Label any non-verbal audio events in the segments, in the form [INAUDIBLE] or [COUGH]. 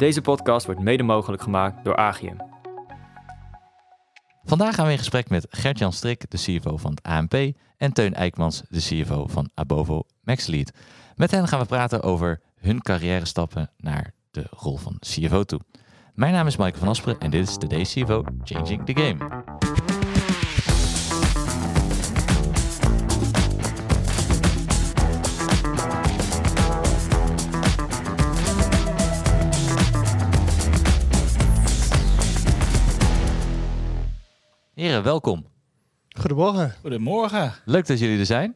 Deze podcast wordt mede mogelijk gemaakt door Agium. Vandaag gaan we in gesprek met Gert-Jan Strik, de CFO van het ANP, en Teun Eikmans, de CFO van Abovo MaxLead. Met hen gaan we praten over hun carrière stappen naar de rol van CFO toe. Mijn naam is Michael van Asperen en dit is Today's CFO Changing the Game. Welkom. Goedemorgen. Goedemorgen. Leuk dat jullie er zijn.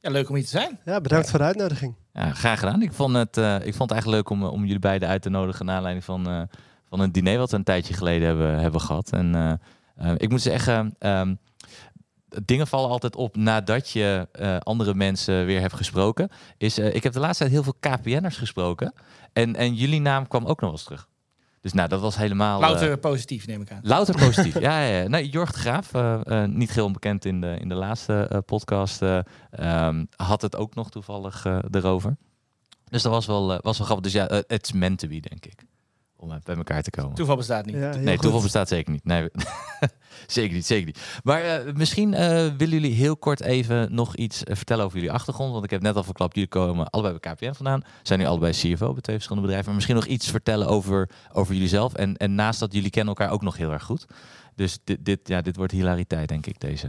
Ja, leuk om hier te zijn. Ja, bedankt voor de uitnodiging. Ja, graag gedaan. Ik vond het, eh, ik vond het eigenlijk leuk om, om jullie beiden uit te nodigen naar aanleiding van, eh, van een diner wat we een tijdje geleden hebben, hebben gehad. En eh, eh, ik moet zeggen, ehm, dingen vallen altijd op nadat je eh, andere mensen weer hebt gesproken. Is, eh, ik heb de laatste tijd heel veel KPN'ers gesproken. En, en jullie naam kwam ook nog wel eens terug. Dus nou, dat was helemaal... eh, Louter positief, neem ik aan. Louter positief. [LAUGHS] ja, ja, ja. Nee, Jorg de Graaf, eh, eh, niet heel onbekend in de, in de laatste eh, podcast, eh, ehm, had het ook nog toevallig eh, erover. Dus dat was wel, eh, was wel grappig. Dus ja, het is meant to be, denk ik. Om bij elkaar te komen. Toeval bestaat niet. Ja, nee, goed. toeval bestaat zeker niet. Nee, [LAUGHS] zeker niet, zeker niet. Maar eh, misschien eh, willen jullie heel kort even nog iets eh, vertellen over jullie achtergrond. Want ik heb net al verklapt, jullie komen allebei bij KPN vandaan. Zijn nu allebei CFO bij twee verschillende bedrijven. Maar misschien nog iets vertellen over, over jullie zelf. En, en naast dat, jullie kennen elkaar ook nog heel erg goed. Dus dit, dit, ja, dit wordt hilariteit, denk ik, deze...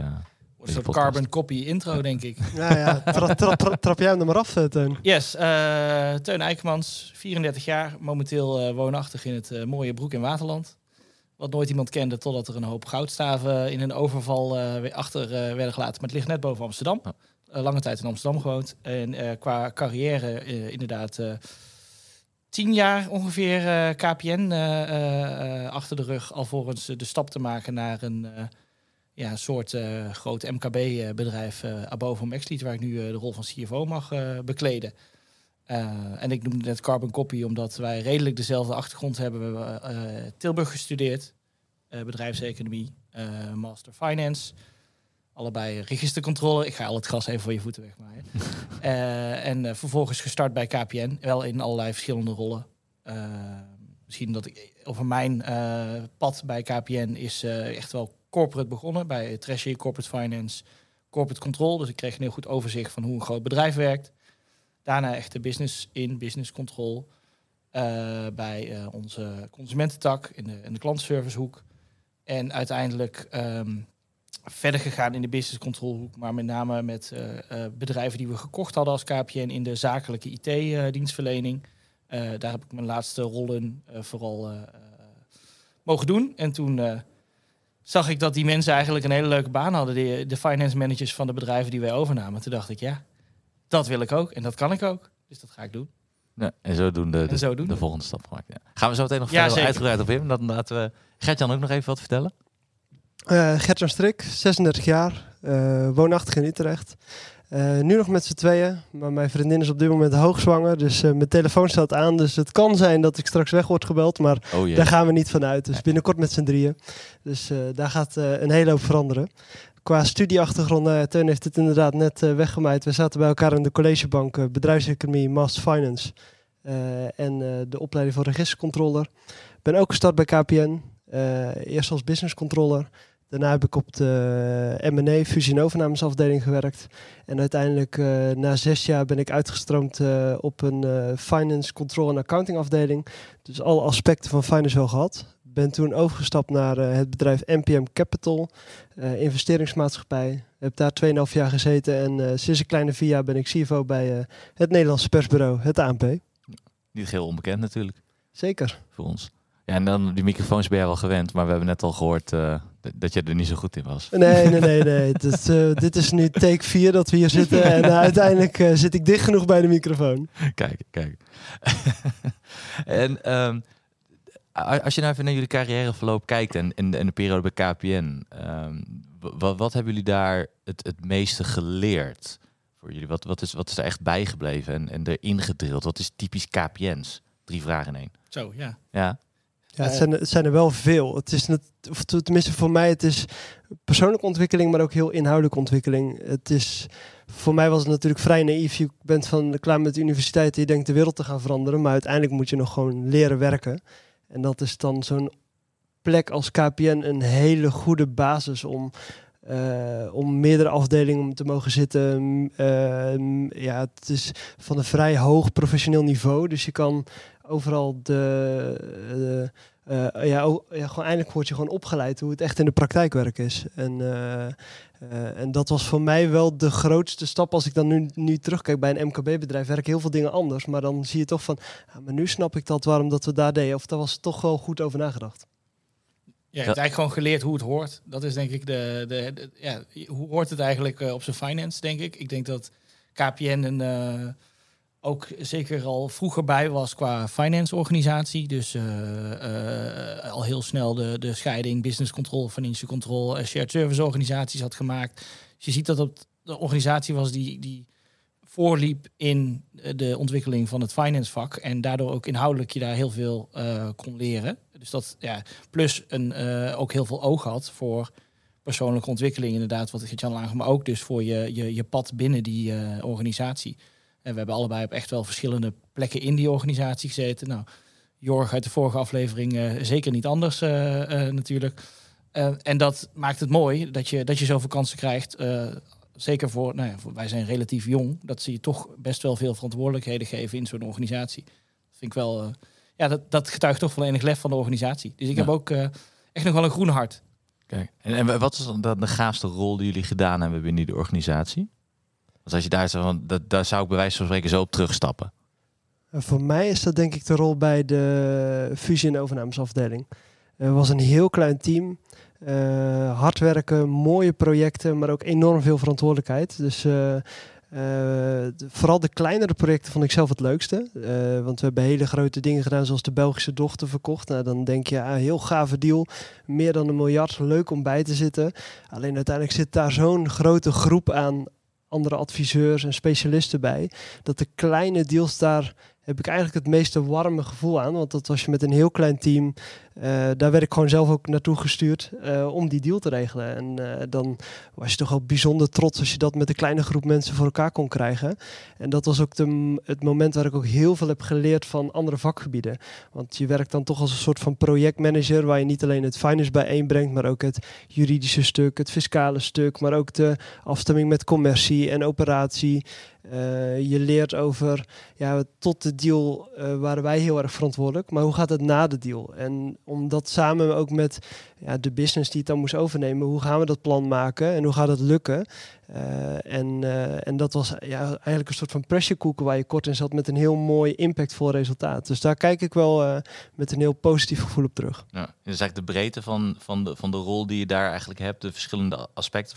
Een soort podcast. carbon copy intro, denk ik. Ja, ja. Tra tra tra- trap jij hem er maar af, eh, Teun. Yes, eh, Teun Eikmans, 34 jaar, momenteel eh, woonachtig in het mooie Broek in Waterland. Wat nooit iemand kende totdat er een hoop goudstaven in een overval eh, weer achter eh, werden gelaten. Maar het ligt net boven Amsterdam. Eh, lange tijd in Amsterdam gewoond. En eh, qua carrière eh, inderdaad eh, tien jaar ongeveer eh, KPN eh, eh, eh, achter de rug. Alvorens de stap te maken naar een ja, soort eh, groot MKB-bedrijf, eh Abovo Maxlead, waar ik nu eh, de rol van CFO mag bekleden. En ik noemde net Carbon Copy, omdat wij redelijk dezelfde achtergrond hebben. We hebben Tilburg gestudeerd, bedrijfseconomie, Master Finance. Allebei registercontrole. Ik ga al het gas even voor je voeten wegmaaien. [LAUGHS] En vervolgens gestart bij KPN, wel in allerlei verschillende rollen. Misschien dat ik over mijn pad bij KPN is echt wel corporate begonnen. Bij Treasury, Corporate Finance, Corporate Control. Dus ik kreeg een heel goed overzicht van hoe een groot bedrijf werkt. Daarna echt de business in, business control. eh, bij eh, onze consumententak in de, in de. En uiteindelijk ehm, verder gegaan in de business control hoek. Maar met name met eh, bedrijven die we gekocht hadden als KPN in de zakelijke IT-dienstverlening. Daar heb ik mijn laatste rollen vooral mogen doen. En toen zag ik dat die mensen eigenlijk een hele leuke baan hadden. De, de finance managers van de bedrijven die wij overnamen. Toen dacht ik, ja, dat wil ik ook. En dat kan ik ook. Dus dat ga ik doen. Ja, en zo doen de, de, zo doen de volgende stap gemaakt. Ja. Gaan we zo meteen nog Ja, verder uitgebreid op in. Dan laten we Gert-Jan ook nog even wat vertellen. Eh Gert-Jan Strik, 36 jaar, eh, woonachtig in Utrecht. Eh, nu nog met z'n tweeën, maar mijn vriendin is op dit moment hoogzwanger. Dus eh, mijn telefoon staat aan, dus het kan zijn dat ik straks weg word gebeld. Maar Oh daar gaan we niet van uit. Dus binnenkort met z'n drieën. Dus eh, daar gaat een hele hoop veranderen. Qua studieachtergrond, nou Teun heeft het inderdaad net weggemaaid. We zaten bij elkaar in de collegebank, bedrijfseconomie, Master Finance. en de opleiding voor registercontroller. ben ook gestart bij KPN. eerst als business controller. Daarna heb ik op de M&A fusie- en overnamesafdeling gewerkt. En uiteindelijk eh, na zes jaar ben ik uitgestroomd eh, op een eh, finance, control en accounting afdeling. Dus alle aspecten van finance wel gehad. Ben toen overgestapt naar eh, het bedrijf NPM Capital, eh, investeringsmaatschappij. Heb daar 2,5 jaar gezeten en eh, sinds een kleine vier jaar ben ik CFO bij eh, het Nederlandse persbureau, het ANP. Niet heel onbekend natuurlijk Zeker. voor ons. Ja, en dan die microfoons ben je wel gewend, maar we hebben net al gehoord eh, dat je er niet zo goed in was. Nee, nee, nee, nee. [LAUGHS] Dit, eh, dit is nu take 4 dat we hier zitten. En eh, uiteindelijk eh, zit ik dicht genoeg bij de microfoon. kijk, kijk. [LAUGHS] en ehm, als je nou even naar jullie carrièreverloop kijkt en, en, en de periode bij KPN, ehm, wat, wat hebben jullie daar het, het meeste geleerd voor jullie? Wat, wat, is, wat is er echt bijgebleven en, en erin gedrild? Wat is typisch KPN's? Drie vragen in één. Zo, ja. Ja, Ja, het Eh, zijn, er- het zijn er wel veel. Het is net, of te- tenminste voor mij, het is persoonlijke ontwikkeling, maar ook heel inhoudelijke ontwikkeling. Het is, voor mij was het natuurlijk vrij naïef. Je bent van klaar met de universiteit en je denkt de wereld te gaan veranderen, maar uiteindelijk moet je nog gewoon leren werken. En dat is dan zo'n plek als KPN een hele goede basis om, eh, om meerdere afdelingen om te mogen zitten. Eh, ja, het is van een vrij hoog professioneel niveau, dus je kan overal de, eh, eh, ja, gewoon eindelijk word je gewoon opgeleid hoe het echt in de praktijkwerk is. En, eh, eh, en dat was voor mij wel de grootste stap. Als ik dan nu, nu terugkijk bij een MKB-bedrijf, werken heel veel dingen anders. Maar dan zie je toch van, ja, maar nu snap ik dat waarom dat we daar deden. Of daar was toch wel goed over nagedacht. Ja, je hebt eigenlijk gewoon geleerd hoe het hoort. Dat is denk ik de, de, de- ja, hoe hoort het eigenlijk op zijn finance, denk ik. Ik denk dat KPN een, eh, ook zeker al vroeger bij was qua finance organisatie. Dus eh, eh, al heel snel de, de scheiding business control, financial control, eh, shared service organisaties had gemaakt. Dus je ziet dat het de organisatie was die, die voorliep in de ontwikkeling van het finance vak. En daardoor ook inhoudelijk je daar heel veel kon leren. Dus dat, ja, plus een, ook heel veel oog had voor persoonlijke ontwikkeling, inderdaad, wat Gert-Jan aangaf, maar ook dus voor je, je, je pad binnen die organisatie. En we hebben allebei op echt wel verschillende plekken in die organisatie gezeten. Nou, Jorg uit de vorige aflevering eh, zeker niet anders eh, eh, natuurlijk. En dat maakt het mooi dat je, dat je zoveel kansen krijgt. zeker voor, nou ja, voor, wij zijn relatief jong, dat ze je toch best wel veel verantwoordelijkheden geven in zo'n organisatie. Dat vind ik wel, ja, dat, dat getuigt toch van enig lef van de organisatie. Dus ik Ja. heb ook echt nog wel een groen hart. Kijk. En, en wat is dan de, de gaafste rol die jullie gedaan hebben binnen die organisatie? Als je daar zo dat, daar zou ik bij wijze van spreken zo op terugstappen. En voor mij is dat denk ik de rol bij de fusie- en overnamesafdeling. Het was een heel klein team. eh, hard werken, mooie projecten, maar ook enorm veel verantwoordelijkheid. Dus eh, eh, vooral de kleinere projecten vond ik zelf het leukste. Eh, want we hebben hele grote dingen gedaan, zoals de Belgische dochter verkocht. Nou, dan denk je, ah, heel gave deal. Meer dan een miljard, leuk om bij te zitten. Alleen uiteindelijk zit daar zo'n grote groep aan andere adviseurs en specialisten bij. Dat de kleine deals daar heb ik eigenlijk het meeste warme gevoel aan. Want dat was je met een heel klein team. Eh, daar werd ik gewoon zelf ook naartoe gestuurd eh, om die deal te regelen. En eh, dan was je toch wel bijzonder trots als je dat met een kleine groep mensen voor elkaar kon krijgen. En dat was ook de, het moment waar ik ook heel veel heb geleerd van andere vakgebieden. Want je werkt dan toch als een soort van projectmanager, waar je niet alleen het finance bijeenbrengt, maar ook het juridische stuk, het fiscale stuk, maar ook de afstemming met commercie en operatie. Je leert over, ja, tot de deal waren wij heel erg verantwoordelijk, maar hoe gaat het na de deal? En om dat samen ook met ja, de business die het dan moest overnemen, hoe gaan we dat plan maken en hoe gaat het lukken? Eh, en, eh, en dat was ja, eigenlijk een soort van pressure cooker waar je kort in zat met een heel mooi impactvol resultaat. Dus daar kijk ik wel eh, met een heel positief gevoel op terug. Ja. Dat is eigenlijk de breedte van, van, de, van de rol die je daar eigenlijk hebt, de verschillende aspecten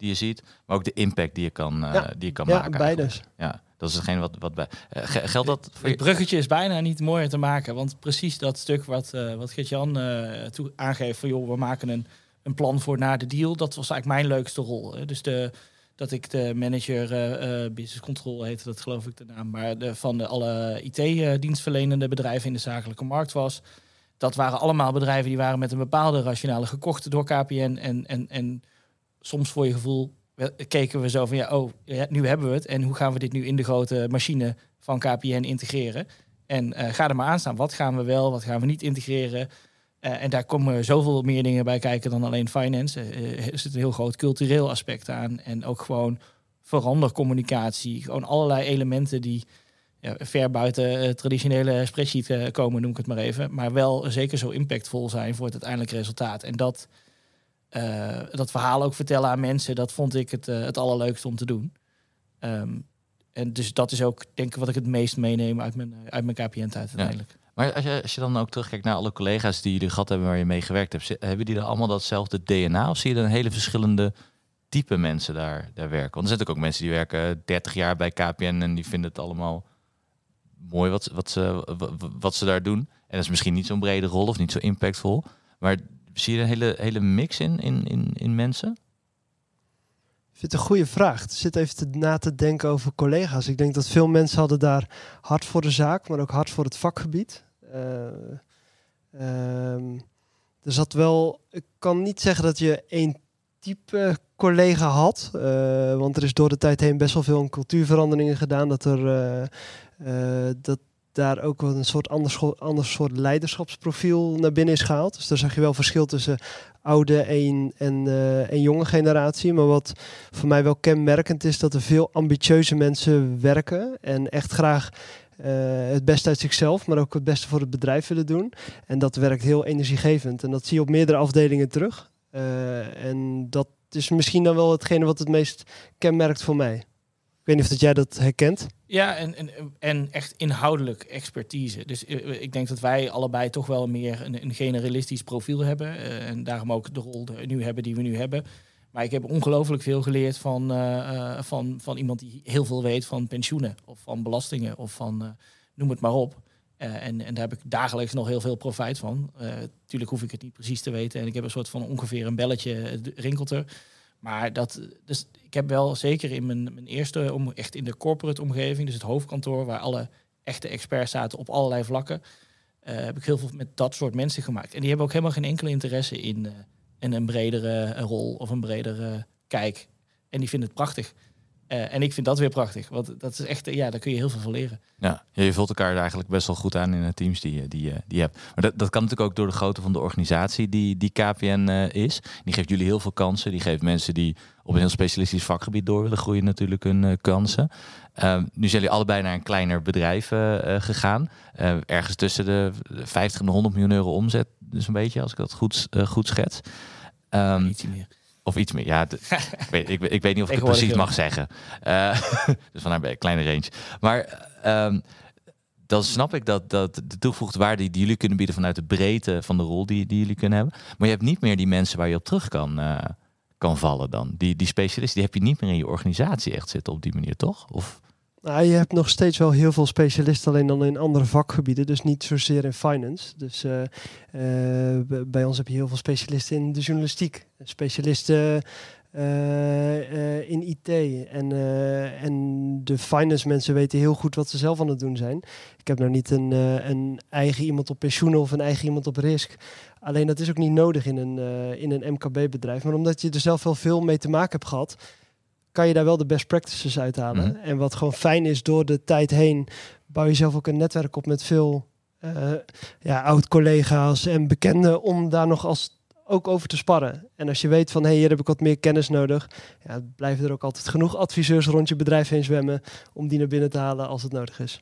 die je ziet, maar ook de impact die je kan, eh, Ja. die je kan Ja, maken. beide. Ja, dat is hetgeen wat, wat bij. eh, ge- geldt dat voor Het je? bruggetje is bijna niet mooier te maken. Want precies dat stuk wat, eh wat Gert-Jan eh, toe aangeeft van joh, we maken een, een plan voor na de deal. Dat was eigenlijk mijn leukste rol. hè. Dus de, dat ik de manager eh, eh, business control heette dat geloof ik de naam. Maar de, van de, alle IT-dienstverlenende bedrijven in de zakelijke markt was. Dat waren allemaal bedrijven die waren met een bepaalde rationale gekocht door KPN. En, en, en soms voor je gevoel keken we zo van ja, oh, nu hebben we het. En hoe gaan we dit nu in de grote machine van KPN integreren? En eh, ga er maar aan staan. Wat gaan we wel, wat gaan we niet integreren? Eh, en daar komen zoveel meer dingen bij kijken dan alleen finance. Eh, er zit een heel groot cultureel aspect aan. En ook gewoon verandercommunicatie. Gewoon allerlei elementen die ja, ver buiten traditionele spreadsheet komen, noem ik het maar even. Maar wel zeker zo impactvol zijn voor het uiteindelijke resultaat. En dat, eh, dat verhaal ook vertellen aan mensen, dat vond ik het, eh, het allerleukste om te doen. Ehm, en dus dat is ook, denk ik, wat ik het meest meeneem uit mijn, uit mijn KPN-tijd uiteindelijk. Maar als je, als je dan ook terugkijkt naar alle collega's die jullie gehad hebben waar je mee gewerkt hebt, hebben die dan allemaal datzelfde DNA? Of zie je dan hele verschillende type mensen daar, daar werken? Want er zijn natuurlijk ook mensen die werken 30 jaar bij KPN en die vinden het allemaal mooi wat, wat, ze, wa- wa- wat ze daar doen. En dat is misschien niet zo'n brede rol of niet zo impactvol. Maar zie je een hele, hele mix in, in, in, in mensen? Ik vind het een goede vraag. Zit even te, na te denken over collega's. Ik denk dat veel mensen hadden daar hard voor de zaak, maar ook hard voor het vakgebied. Ehm, er zat wel, ik kan niet zeggen dat je één type collega had, eh, want er is door de tijd heen best wel veel cultuurveranderingen gedaan, dat er eh, dat daar ook wel een soort ander, soort leiderschapsprofiel naar binnen is gehaald. Dus daar zag je wel verschil tussen oude en, en, eh, en jonge generatie. Maar wat voor mij wel kenmerkend is, dat er veel ambitieuze mensen werken en echt graag eh, het beste uit zichzelf, maar ook het beste voor het bedrijf willen doen. En dat werkt heel energiegevend. En dat zie je op meerdere afdelingen terug. Eh, en dat is misschien dan wel hetgene wat het meest kenmerkt voor mij. Weet niet of dat jij dat herkent. Ja, en, en, en echt inhoudelijk expertise. Dus eh, ik denk dat wij allebei toch wel meer een, een generalistisch profiel hebben. eh, en daarom ook de rol nu hebben die we nu hebben. Maar ik heb ongelooflijk veel geleerd van, eh, eh, van, van iemand die heel veel weet van pensioenen of van belastingen of van eh, noem het maar op. Eh, en, en daar heb ik dagelijks nog heel veel profijt van. Eh tuurlijk hoef ik het niet precies te weten. En ik heb een soort van ongeveer een belletje, rinkelt er. Maar dat, dus ik heb wel zeker in mijn, mijn eerste, om, echt in de corporate omgeving, dus het hoofdkantoor, waar alle echte experts zaten op allerlei vlakken, eh, heb ik heel veel met dat soort mensen gemaakt. En die hebben ook helemaal geen enkele interesse in, eh, in een bredere rol of een bredere kijk. En die vinden het prachtig. Eh, en ik vind dat weer prachtig, want dat is echt, eh, ja, daar kun je heel veel van leren. Ja, je vult elkaar eigenlijk best wel goed aan in de teams die, je- die, die je hebt. Maar dat, dat kan natuurlijk ook door de grootte van de organisatie die, die KPN eh, is. Die geeft jullie heel veel kansen. Die geeft mensen die op een heel specialistisch vakgebied door willen groeien natuurlijk hun kansen. Ehm, nu zijn jullie allebei naar een kleiner bedrijf gegaan. Ergens tussen de 50 en de 100 miljoen euro omzet. Dus een beetje, als ik dat goed, goed schets. Ietsje meer. Of iets meer. Ja, [LAUGHS] ik, weet, ik, weet- ik weet niet of ik het precies mag zeggen. Eh, [LAUGHS] dus vandaar een kleine range. Maar ehm, dan snap ik dat, dat de toegevoegde waarde die jullie kunnen bieden vanuit de breedte van de rol die, die jullie kunnen hebben. Maar je hebt niet meer die mensen waar je op terug kan, eh, kan vallen dan. Die, die specialisten, die heb je niet meer in je organisatie echt zitten op die manier, toch? Of, Nou, je hebt nog steeds wel heel veel specialisten, alleen dan in andere vakgebieden. Dus niet zozeer in finance. Dus eh, eh, bij ons heb je heel veel specialisten in de journalistiek. Specialisten eh, in IT. En, en de finance mensen weten heel goed wat ze zelf aan het doen zijn. Ik heb nou niet een, een eigen iemand op pensioenen of een eigen iemand op risk. Alleen dat is ook niet nodig in een, in een MKB-bedrijf. Maar omdat je er zelf wel veel mee te maken hebt gehad, kan je daar wel de best practices uithalen. Mhm. En wat gewoon fijn is, door de tijd heen bouw je zelf ook een netwerk op met veel eh, ja, oud-collega's en bekenden om daar nog als ook over te sparren. En als je weet van, hé, hey, hier heb ik wat meer kennis nodig, ja, blijven er ook altijd genoeg adviseurs rond je bedrijf heen zwemmen om die naar binnen te halen als het nodig is.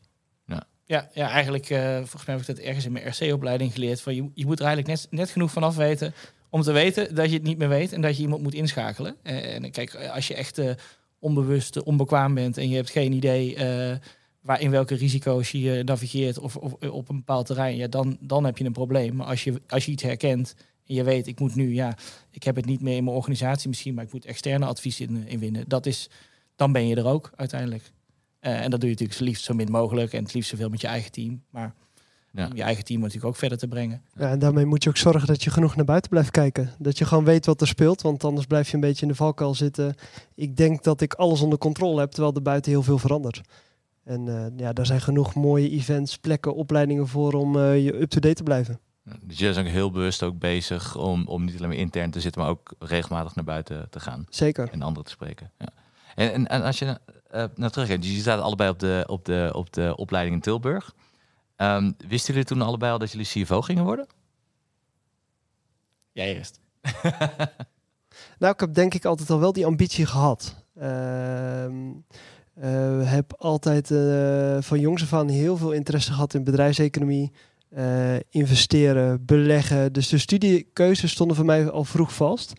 Ja, ja eigenlijk, eh, volgens mij heb ik dat ergens in mijn RC-opleiding geleerd. Van je, je moet er eigenlijk net, net genoeg vanaf weten om te weten dat je het niet meer weet en dat je iemand moet inschakelen. Eh, en kijk, als je echt eh, onbewust, eh, onbekwaam bent en je hebt geen idee eh, waar in welke risico's je navigeert of, of eh, op een bepaald terrein, ja, dan, dan heb je een probleem. Maar als je, als je iets herkent en je weet, ik moet nu, ja, ik heb het niet meer in mijn organisatie misschien, maar ik moet externe advies in, in winnen. Dat is, dan ben je er ook uiteindelijk. Eh, en dat doe je natuurlijk zo liefst zo min mogelijk en het liefst zoveel met je eigen team. Maar Ja. om je eigen team natuurlijk ook verder te brengen. Ja, en daarmee moet je ook zorgen dat je genoeg naar buiten blijft kijken. Dat je gewoon weet wat er speelt, want anders blijf je een beetje in de valkuil zitten. Ik denk dat ik alles onder controle heb, terwijl er buiten heel veel verandert. En eh, ja, daar zijn genoeg mooie events, plekken, opleidingen voor om eh, je up-to-date te blijven. dus jullie zijn ook heel bewust ook bezig om, om niet alleen maar intern te zitten, maar ook regelmatig naar buiten te gaan. Zeker. en anderen te spreken. Ja. En, en, en als je uh, naar terug gaat, jullie zaten allebei op de, op de, op de opleiding in Tilburg. Um, wisten jullie toen allebei al dat jullie CFO gingen worden? Jij eerst. [LAUGHS] nou, ik heb denk ik altijd al wel die ambitie gehad. Uh, uh, heb altijd uh, van jongs af aan heel veel interesse gehad in bedrijfseconomie, uh, investeren, beleggen. Dus de studiekeuzes stonden voor mij al vroeg vast.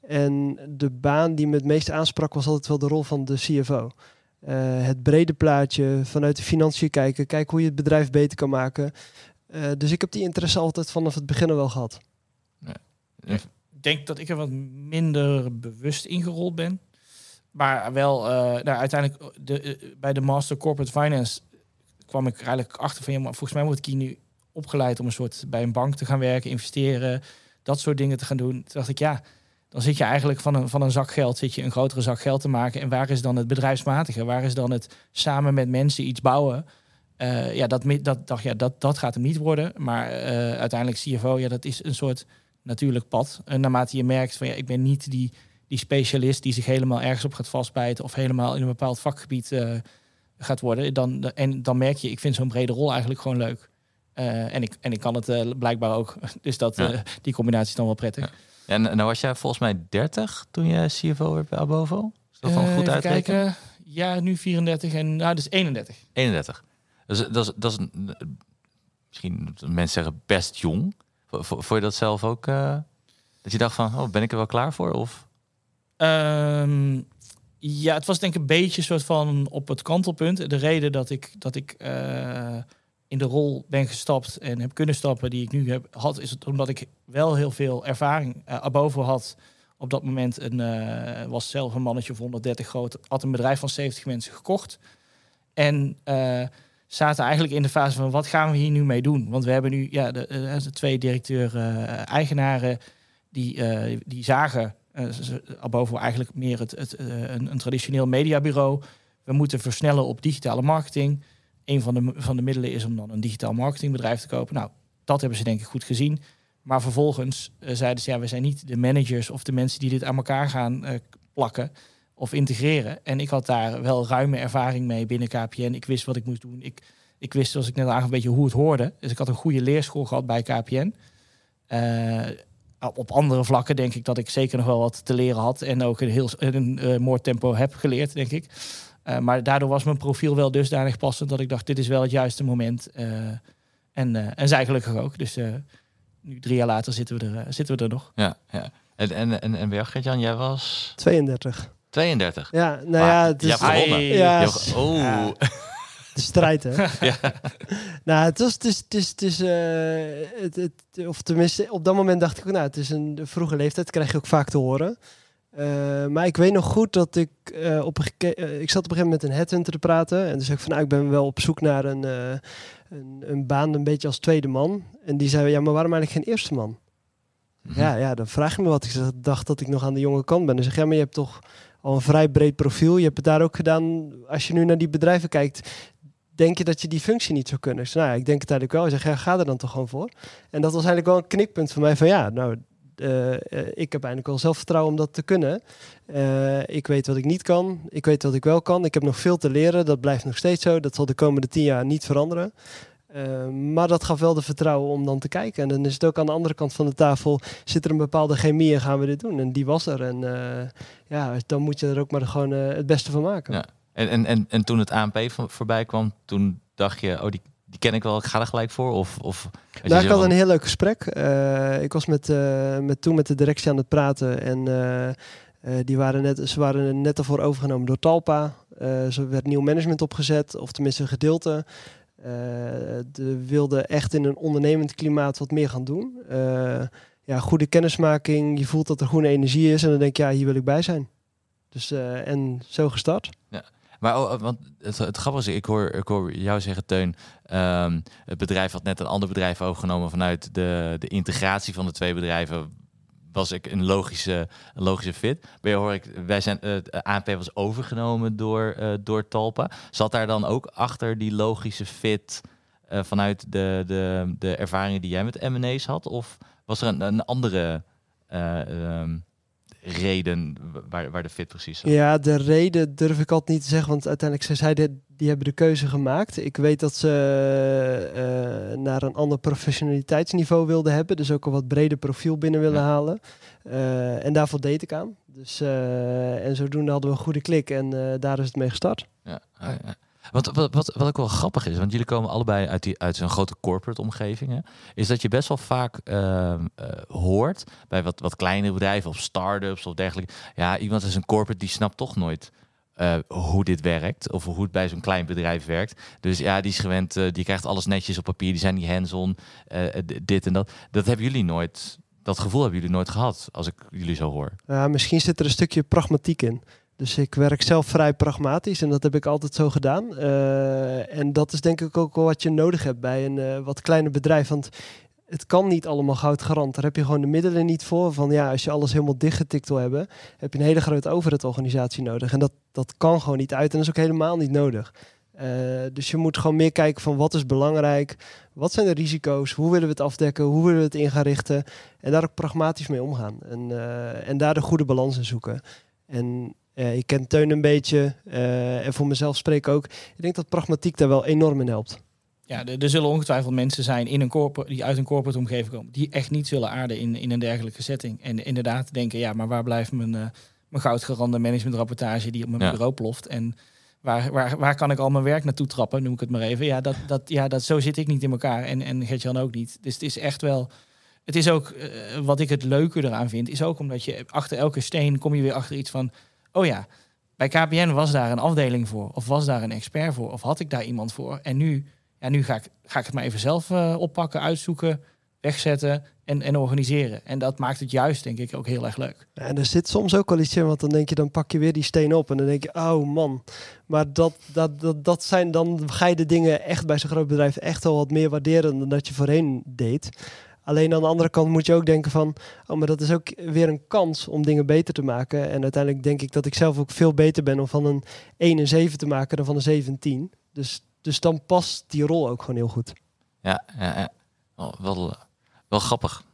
En de baan die me het meest aansprak was altijd wel de rol van de CFO. Uh, het brede plaatje, vanuit de financiën kijken, kijken hoe je het bedrijf beter kan maken. Uh, dus ik heb die interesse altijd vanaf het begin wel gehad. Ja. Ik denk dat ik er wat minder bewust ingerold ben. Maar wel, uh, nou, uiteindelijk de, uh, bij de Master Corporate Finance kwam ik eigenlijk achter van, ja, maar volgens mij word ik hier nu opgeleid om een soort bij een bank te gaan werken, investeren, dat soort dingen te gaan doen. Toen dacht ik, ja, dan zit je eigenlijk van een, van een zak geld, zit je een grotere zak geld te maken. En waar is dan het bedrijfsmatige? Waar is dan het samen met mensen iets bouwen? Eh, ja, dat, dat, dacht, ja dat, dat gaat hem niet worden. Maar eh, uiteindelijk CFO, ja, dat is een soort natuurlijk pad. En naarmate je merkt van ja, ik ben niet die, die specialist die zich helemaal ergens op gaat vastbijten of helemaal in een bepaald vakgebied eh, gaat worden. Dan, en dan merk je, ik vind zo'n brede rol eigenlijk gewoon leuk. En, ik, en ik kan het blijkbaar ook. [LAUGHS] Dus dat, Ja. die combinatie is dan wel prettig. Ja. En nou was jij volgens mij 30 toen je CFO werd bij Abovo? Is dat van Eh, goed uitrekenen? kijken. Ja, nu 34 en nou, dus 31. 31. Dus, dat is, dat is misschien mensen zeggen best jong. Vo- vo- Vond je dat zelf ook? eh, dat je dacht van, oh, ben ik er wel klaar voor? Of Ehm, ja, het was denk ik een beetje soort van op het kantelpunt. De reden dat ik, dat ik eh, in de rol ben gestapt en heb kunnen stappen die ik nu heb had, is het omdat ik wel heel veel ervaring uh, had. Op dat moment een, eh, was zelf een mannetje of 130 groot, had een bedrijf van 70 mensen gekocht. En eh, zaten eigenlijk in de fase van wat gaan we hier nu mee doen? Want we hebben nu ja, de, twee directeur-eigenaren die, die zagen boven eigenlijk meer het, het, een, een, traditioneel mediabureau. We moeten versnellen op digitale marketing. Een van de, van de middelen is om dan een digitaal marketingbedrijf te kopen. Nou, dat hebben ze denk ik goed gezien. Maar vervolgens uh, zeiden ze, ja, we zijn niet de managers of de mensen die dit aan elkaar gaan uh, plakken of integreren. En ik had daar wel ruime ervaring mee binnen KPN. Ik wist wat ik moest doen. Ik, ik wist, zoals ik net aangaf, een beetje hoe het hoorde. Dus ik had een goede leerschool gehad bij KPN. Uh, op andere vlakken denk ik dat ik zeker nog wel wat te leren had. En ook een heel een, uh, mooi tempo heb geleerd, denk ik. Uh, maar daardoor was mijn profiel wel dusdanig passend dat ik dacht, dit is wel het juiste moment. Uh, en, en zij gelukkig ook. Dus nu drie jaar later zitten we er, zitten we er nog. Ja, ja. En, en, en, en bij jou, Gert-Jan, jij was... 32. 32? Ja, nou maar ja... Het is, je hebt gewonnen. Ja, je oh. Ja. De strijd, hè? [LAUGHS] ja. Nou, het was, het is, het is, het is uh, het, het, of tenminste, op dat moment dacht ik, nou, het is een vroege leeftijd, krijg je ook vaak te horen. Uh, maar ik weet nog goed dat ik uh, op een uh, ik zat op een gegeven moment met een headhunter te praten en toen zei ik van, nou, ik ben wel op zoek naar een, een, een, baan, een beetje als tweede man. En die zei, ja, maar waarom eigenlijk geen eerste man? Mhm. Mm -hmm. Ja, ja, dan vraag je me wat. Ik dacht dat ik nog aan de jonge kant ben. En zeg, ja, maar je hebt toch al een vrij breed profiel. Je hebt het daar ook gedaan. Als je nu naar die bedrijven kijkt, denk je dat je die functie niet zou kunnen? Dus, nou ja, ik denk het eigenlijk wel. Ik zeg, ja, ga er dan toch gewoon voor. En dat was eigenlijk wel een knikpunt voor mij van ja, nou, uh, uh, ik heb eigenlijk wel zelfvertrouwen om dat te kunnen. Uh, ik weet wat ik niet kan. Ik weet wat ik wel kan. Ik heb nog veel te leren. Dat blijft nog steeds zo. Dat zal de komende tien jaar niet veranderen. Maar dat gaf wel de vertrouwen om dan te kijken. En dan is het ook aan de andere kant van de tafel... zit er een bepaalde chemie en gaan we dit doen. En die was er. En ja, dan moet je er ook maar gewoon het beste van maken. Ja. En, en, en, en toen het ANP voorbij kwam, toen dacht je... oh, die, die ken ik wel, ik ga er gelijk voor? Of, of nou, ik had een heel leuk gesprek. Uh, ik was met, uh, met, toen met de directie aan het praten. En uh, die waren net, ze waren net ervoor overgenomen door Talpa. er werd nieuw management opgezet, of tenminste een gedeelte. de wilde echt in een ondernemend klimaat wat meer gaan doen. ja, goede kennismaking, je voelt dat er goede energie is. En dan denk je, ja, hier wil ik bij zijn. Dus, en zo gestart. Ja. Maar oh, want het, het grappige is, ik hoor, ik hoor jou zeggen, Teun, um, het bedrijf had net een ander bedrijf overgenomen vanuit de, de integratie van de twee bedrijven. Was ik een logische, een logische fit. Bij hoor ik, wij zijn, uh, ANP was overgenomen door, uh, door Talpa. Zat daar dan ook achter die logische fit uh, vanuit de, de, de ervaringen die jij met M&A's had? Of was er een, een andere um, reden waar, waar de fit precies zat? Ja, de reden durf ik altijd niet te zeggen, want uiteindelijk zij de, die hebben de keuze gemaakt. Ik weet dat ze uh, naar een ander professionaliteitsniveau wilden hebben, dus ook een wat breder profiel binnen willen ja. halen. Uh, en daarvoor deed ik aan. Dus, uh, en zodoende hadden we een goede klik en daar is het mee gestart. Ja. Wat, wat, wat, wat ook wel grappig is, want jullie komen allebei uit, die, uit zo'n grote corporate omgeving, hè, is dat je best wel vaak uh, uh, hoort bij wat, wat kleinere bedrijven of start-ups of dergelijke. Ja, iemand is een corporate die snapt toch nooit uh, hoe dit werkt of hoe het bij zo'n klein bedrijf werkt. Dus ja, die is gewend, die krijgt alles netjes op papier, die zijn niet hands-on, dit en dat. Dat hebben jullie nooit, dat gevoel hebben jullie nooit gehad, als ik jullie zo hoor. Ja, misschien zit er een stukje pragmatiek in. Dus ik werk zelf vrij pragmatisch en dat heb ik altijd zo gedaan. Uh, en dat is denk ik ook wel wat je nodig hebt bij een uh, wat kleiner bedrijf. Want het kan niet allemaal goud garant. Daar heb je gewoon de middelen niet voor. Van ja, als je alles helemaal dichtgetikt wil hebben, heb je een hele grote overheidsorganisatie nodig. En dat, dat kan gewoon niet uit en dat is ook helemaal niet nodig. Eh, dus je moet gewoon meer kijken van wat is belangrijk, wat zijn de risico's, hoe willen we het afdekken, hoe willen we het in gaan richten en daar ook pragmatisch mee omgaan en, eh, en daar de goede balans in zoeken. En uh, ik ken Teun een beetje en voor mezelf spreek ook. Ik denk dat pragmatiek daar wel enorm in helpt. Ja, er, er zullen ongetwijfeld mensen zijn in een corporate, die uit een corporate omgeving komen, die echt niet zullen aarden in, in een dergelijke setting. En inderdaad denken, ja, maar waar blijft mijn, uh, mijn goudgerande managementrapportage die op mijn bureau ploft? En waar, waar, waar kan ik al mijn werk naartoe trappen, noem ik het maar even. Ja, dat, dat, ja dat, zo zit ik niet in elkaar en, en Gertjan ook niet. Dus het is echt wel... Het is ook, uh, wat ik het leuke eraan vind, is ook omdat je achter elke steen kom je weer achter iets van... Oh ja, bij KPN was daar een afdeling voor, of was daar een expert voor, of had ik daar iemand voor. En nu ja, nu ga ik, ga ik het maar even zelf uh, oppakken, uitzoeken, wegzetten en, en organiseren. En dat maakt het juist, denk ik, ook heel erg leuk. En er zit soms ook wel iets in, want dan denk je, dan pak je weer die steen op en dan denk je, oh man. Maar dat, dat, dat, dat zijn dan, ga je de dingen echt bij zo'n groot bedrijf echt wel wat meer waarderen dan dat je voorheen deed. Alleen aan de andere kant moet je ook denken van, oh, maar dat is ook weer een kans om dingen beter te maken. En uiteindelijk denk ik dat ik zelf ook veel beter ben om van een 1 en 7 te maken dan van een 17. Dus dus dan past die rol ook gewoon heel goed. Ja, ja, ja. Oh, wel, wel grappig.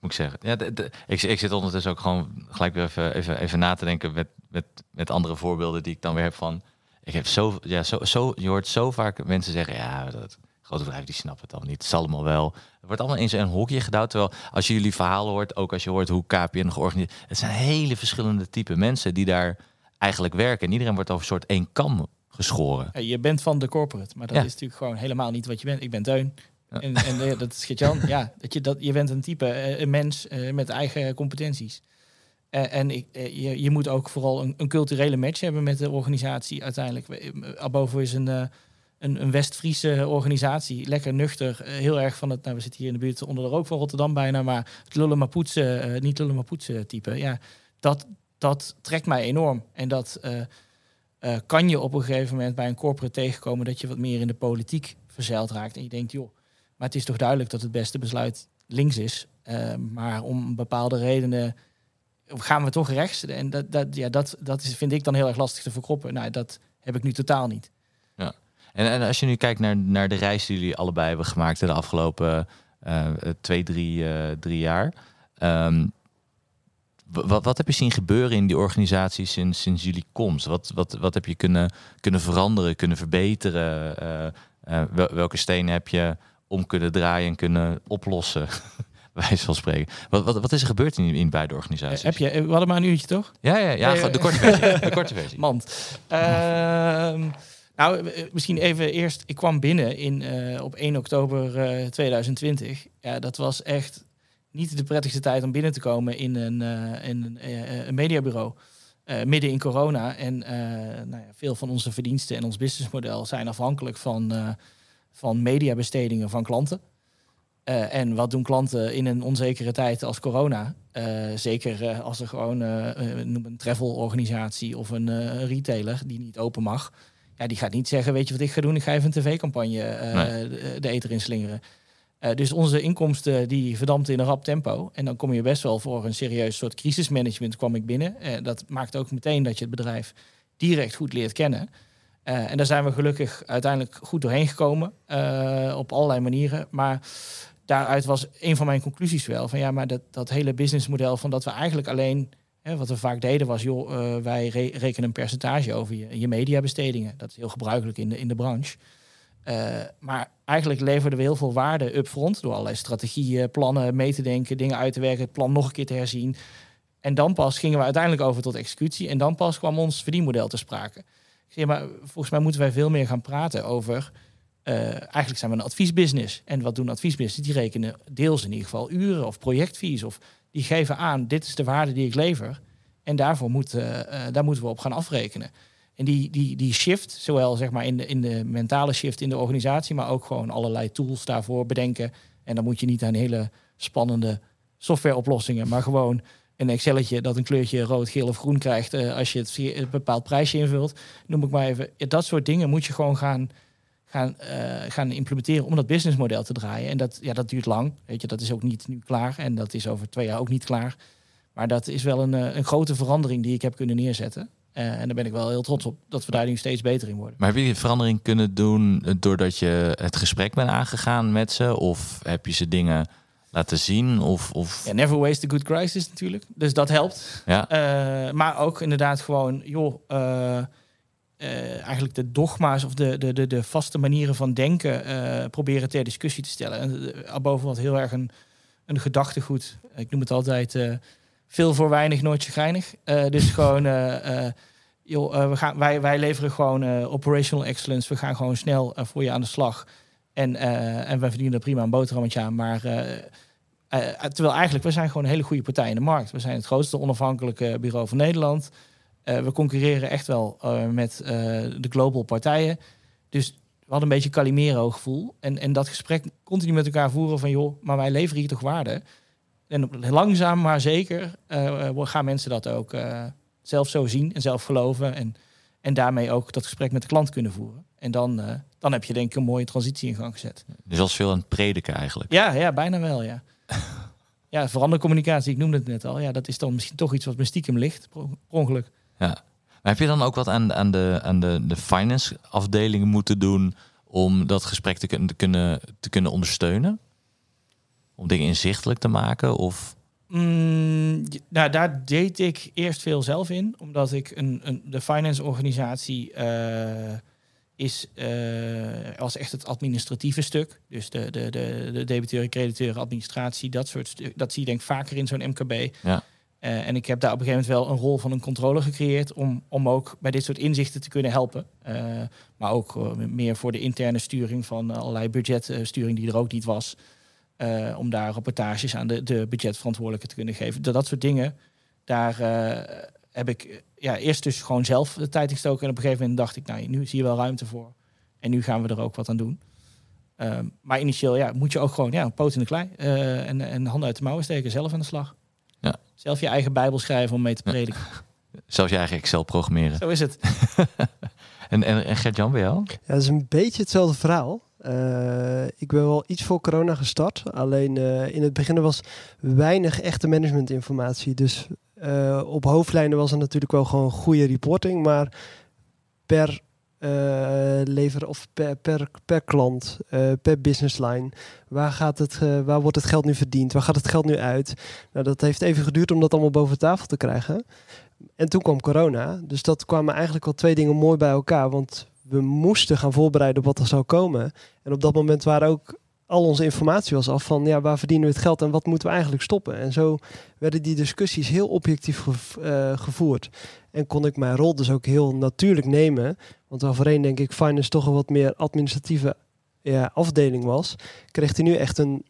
Moet ik zeggen. Ja, ik, ik zit ondertussen ook gewoon gelijk weer even, even, even na te denken met, met, met andere voorbeelden die ik dan weer heb van. Ik heb zo, ja, zo, zo, je hoort zo vaak mensen zeggen, ja, dat grote bedrijven die snappen het allemaal niet. Het zal allemaal wel. Het wordt allemaal in zo'n hokje gedouwd. Terwijl als je jullie verhalen hoort, ook als je hoort hoe KPN georganiseerd het zijn hele verschillende type mensen die daar eigenlijk werken. En iedereen wordt over een soort één kam geschoren. je bent van de corporate, maar dat is natuurlijk gewoon helemaal niet wat je bent. Ik ben Teun. En, en uh, dat is Geert-Jan. [LAUGHS] ja, dat je, dat, je bent een type, uh, een mens uh, met eigen competenties. en ik, je, je moet ook vooral een, een, culturele match hebben met de organisatie uiteindelijk. Abovo is een, een, een West-Friese organisatie, lekker nuchter, heel erg van het, nou we zitten hier in de buurt onder de rook van Rotterdam bijna, maar het lullen maar poetsen, niet lullen maar poetsen type. Ja, dat, dat trekt mij enorm. En dat uh, kan je op een gegeven moment bij een corporate tegenkomen dat je wat meer in de politiek verzeild raakt. En je denkt, joh, maar het is toch duidelijk dat het beste besluit links is. Uh, maar om bepaalde redenen gaan we toch rechts. En dat, dat, ja, dat, dat is, vind ik dan heel erg lastig te verkroppen. Nou, dat heb ik nu totaal niet. En, en als je nu kijkt naar, naar de reis die jullie allebei hebben gemaakt de afgelopen uh, twee, drie, drie jaar. Um, wat, wat heb je zien gebeuren in die organisatie sinds, sinds jullie komst? Wat, wat, wat heb je kunnen, kunnen veranderen, kunnen verbeteren? Uh, welke stenen heb je om kunnen draaien en kunnen oplossen? [LAUGHS] Wijs van spreken. Wat, wat, wat is er gebeurd in, in beide organisaties? heb je, we hadden maar een uurtje, toch? Ja, ja, ja de korte versie. De korte [LAUGHS] versie. Mand. Ehm, nou, misschien even eerst. Ik kwam binnen in, uh, op 1 oktober uh, 2020. Ja, dat was echt niet de prettigste tijd om binnen te komen in een, uh, in een, mediabureau. Midden in corona. En nou ja, veel van onze verdiensten en ons businessmodel zijn afhankelijk van, van mediabestedingen van klanten. en wat doen klanten in een onzekere tijd als corona? zeker als er gewoon noem een travelorganisatie of een retailer die niet open mag. Ja, die gaat niet zeggen, weet je wat ik ga doen? Ik ga even een tv-campagne nee. de, de eter inslingeren. Uh, dus onze inkomsten die verdampten in een rap tempo. En dan kom je best wel voor een serieus soort crisismanagement kwam ik binnen. Uh, dat maakt ook meteen dat je het bedrijf direct goed leert kennen. Uh, en daar zijn we gelukkig uiteindelijk goed doorheen gekomen op allerlei manieren. Maar daaruit was een van mijn conclusies wel van ja, maar dat, dat hele businessmodel van dat we eigenlijk alleen, wat we vaak deden was, joh, wij re rekenen een percentage over je, je mediabestedingen. Dat is heel gebruikelijk in de, in de branche. Uh, maar eigenlijk leverden we heel veel waarde upfront door allerlei strategieën, plannen mee te denken, dingen uit te werken, het plan nog een keer te herzien. En dan pas gingen we uiteindelijk over tot executie en dan pas kwam ons verdienmodel te sprake. Ik zeg, maar volgens mij moeten wij veel meer gaan praten over. Uh, eigenlijk zijn we een adviesbusiness. En wat doen adviesbusiness? Die rekenen deels in ieder geval uren of projectfees. Of die geven aan, dit is de waarde die ik lever. En daarvoor moet, uh, daar moeten we op gaan afrekenen. En die, die, die shift, zowel zeg maar in, de, in de mentale shift in de organisatie, maar ook gewoon allerlei tools daarvoor bedenken. En dan moet je niet aan hele spannende softwareoplossingen, maar gewoon een Excelletje dat een kleurtje rood, geel of groen krijgt uh, als je het een bepaald prijsje invult. Noem ik maar even. Dat soort dingen moet je gewoon gaan, gaan, uh, gaan implementeren om dat businessmodel te draaien. En dat, ja, dat duurt lang. Weet je, dat is ook niet nu klaar. En dat is over twee jaar ook niet klaar. Maar dat is wel een, eh, een grote verandering die ik heb kunnen neerzetten. en daar ben ik wel heel trots op dat we daar nu steeds beter in worden. Maar heb je die verandering kunnen doen doordat je het gesprek bent aangegaan met ze? Of heb je ze dingen laten zien? Of, of... Ja, never waste a good crisis natuurlijk. Dus dat helpt. Ja. Maar ook inderdaad gewoon, joh, uh, uh, eigenlijk de dogma's of de, de, de, de vaste manieren van denken proberen ter discussie te stellen. En boven wat heel erg een, een gedachtegoed. Ik noem het altijd veel voor weinig, nooit geinig. dus [LAUGHS] gewoon, joh, we gaan, wij, wij leveren gewoon operational excellence. We gaan gewoon snel voor je aan de slag. En, en wij verdienen er prima een boterhammetje aan. Maar terwijl eigenlijk, we zijn gewoon een hele goede partij in de markt. We zijn het grootste onafhankelijke bureau van Nederland. We concurreren echt wel met de global partijen. Dus we hadden een beetje Calimero gevoel. En, en dat gesprek continu met elkaar voeren van... joh, maar wij leveren hier toch waarde? En langzaam maar zeker gaan mensen dat ook zelf zo zien en zelf geloven. En, en daarmee ook dat gesprek met de klant kunnen voeren. En dan, uh, dan heb je denk ik een mooie transitie in gang gezet. Dus als veel aan het prediken eigenlijk. Ja, ja bijna wel, ja. [LAUGHS] ja, verandercommunicatie, ik noemde het net al. Ja, dat is dan misschien toch iets wat me stiekem ligt, per ongeluk. Ja. Maar heb je dan ook wat aan, aan, de, aan de, de finance afdelingen moeten doen om dat gesprek te kunnen, te kunnen, te kunnen ondersteunen? Om dingen inzichtelijk te maken? Of... Mm, nou, daar deed ik eerst veel zelf in, omdat ik een, een de finance organisatie uh, is uh, als echt het administratieve stuk. Dus de, de, de, de debiteuren, crediteuren, administratie, dat soort dat zie je denk ik vaker in zo'n MKB. Ja. Uh, en ik heb daar op een gegeven moment wel een rol van een controller gecreëerd om, om ook bij dit soort inzichten te kunnen helpen. Uh, maar ook meer voor de interne sturing van allerlei budgetsturing die er ook niet was. Om daar rapportages aan de, de budgetverantwoordelijke te kunnen geven. Dat, soort dingen, daar heb ik ja, eerst dus gewoon zelf de tijd gestoken. En op een gegeven moment dacht ik, nou, nu zie je wel ruimte voor. En nu gaan we er ook wat aan doen. Uh, maar initieel ja, moet je ook gewoon ja, poot in de klei en, en handen uit de mouwen steken, zelf aan de slag. Ja. Zelf je eigen Bijbel schrijven om mee te prediken. Ja. [LAUGHS] Zelfs je eigen Excel programmeren. Zo is het. [LAUGHS] en en, en Gert-Jan, bij jou? Ja, dat is een beetje hetzelfde verhaal. Uh, ik ben wel iets voor corona gestart. Alleen uh, in het begin was weinig echte managementinformatie. Dus uh, op hoofdlijnen was er natuurlijk wel gewoon goede reporting. Maar per lever of per, per, per klant, per business line. Waar, gaat het, waar wordt het geld nu verdiend? Waar gaat het geld nu uit? Nou, dat heeft even geduurd om dat allemaal boven tafel te krijgen. En toen kwam corona. Dus dat kwamen eigenlijk al twee dingen mooi bij elkaar. Want we moesten gaan voorbereiden op wat er zou komen. En op dat moment waren ook al onze informatie was af van ja, waar verdienen we het geld en wat moeten we eigenlijk stoppen. En zo werden die discussies heel objectief uh, gevoerd. En kon ik mijn rol dus ook heel natuurlijk nemen. Want overheen denk ik finance toch een wat meer administratieve ja, afdeling was. Kreeg hij nu echt een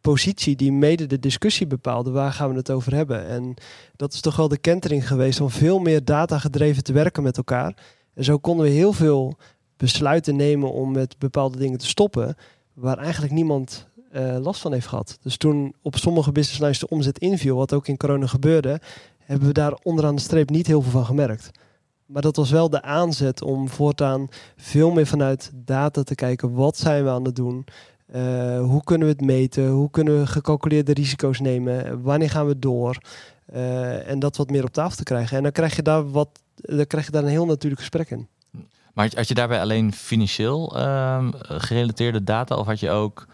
positie die mede de discussie bepaalde. Waar gaan we het over hebben? En dat is toch wel de kentering geweest om veel meer data gedreven te werken met elkaar. En zo konden we heel veel besluiten nemen om met bepaalde dingen te stoppen, waar eigenlijk niemand uh, last van heeft gehad. Dus toen op sommige business lines de omzet inviel, wat ook in corona gebeurde, hebben we daar onderaan de streep niet heel veel van gemerkt. Maar dat was wel de aanzet om voortaan veel meer vanuit data te kijken. Wat zijn we aan het doen? Uh, hoe kunnen we het meten? Hoe kunnen we gecalculeerde risico's nemen? Wanneer gaan we door? Uh, en dat wat meer op tafel te krijgen. En dan krijg je daar wat dan krijg je daar een heel natuurlijk gesprek in. Maar had je daarbij alleen financieel uh, gerelateerde data of had je ook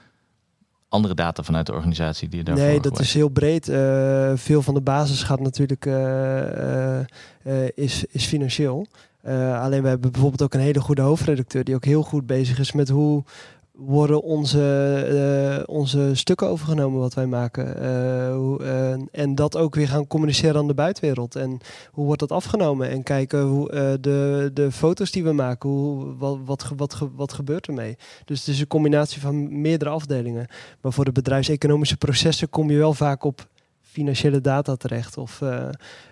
andere data vanuit de organisatie die je daarvoor Nee, dat is heel breed. Uh, veel van de basis gaat natuurlijk uh, is, is financieel. alleen we hebben bijvoorbeeld ook een hele goede hoofdredacteur die ook heel goed bezig is met hoe worden onze, uh, onze stukken overgenomen wat wij maken. Hoe, uh, en dat ook weer gaan communiceren aan de buitenwereld. En hoe wordt dat afgenomen? En kijken hoe de, de foto's die we maken, hoe, wat, wat, wat, wat gebeurt ermee? Dus het is een combinatie van meerdere afdelingen. Maar voor de bedrijfseconomische processen kom je wel vaak op financiële data terecht? Of uh,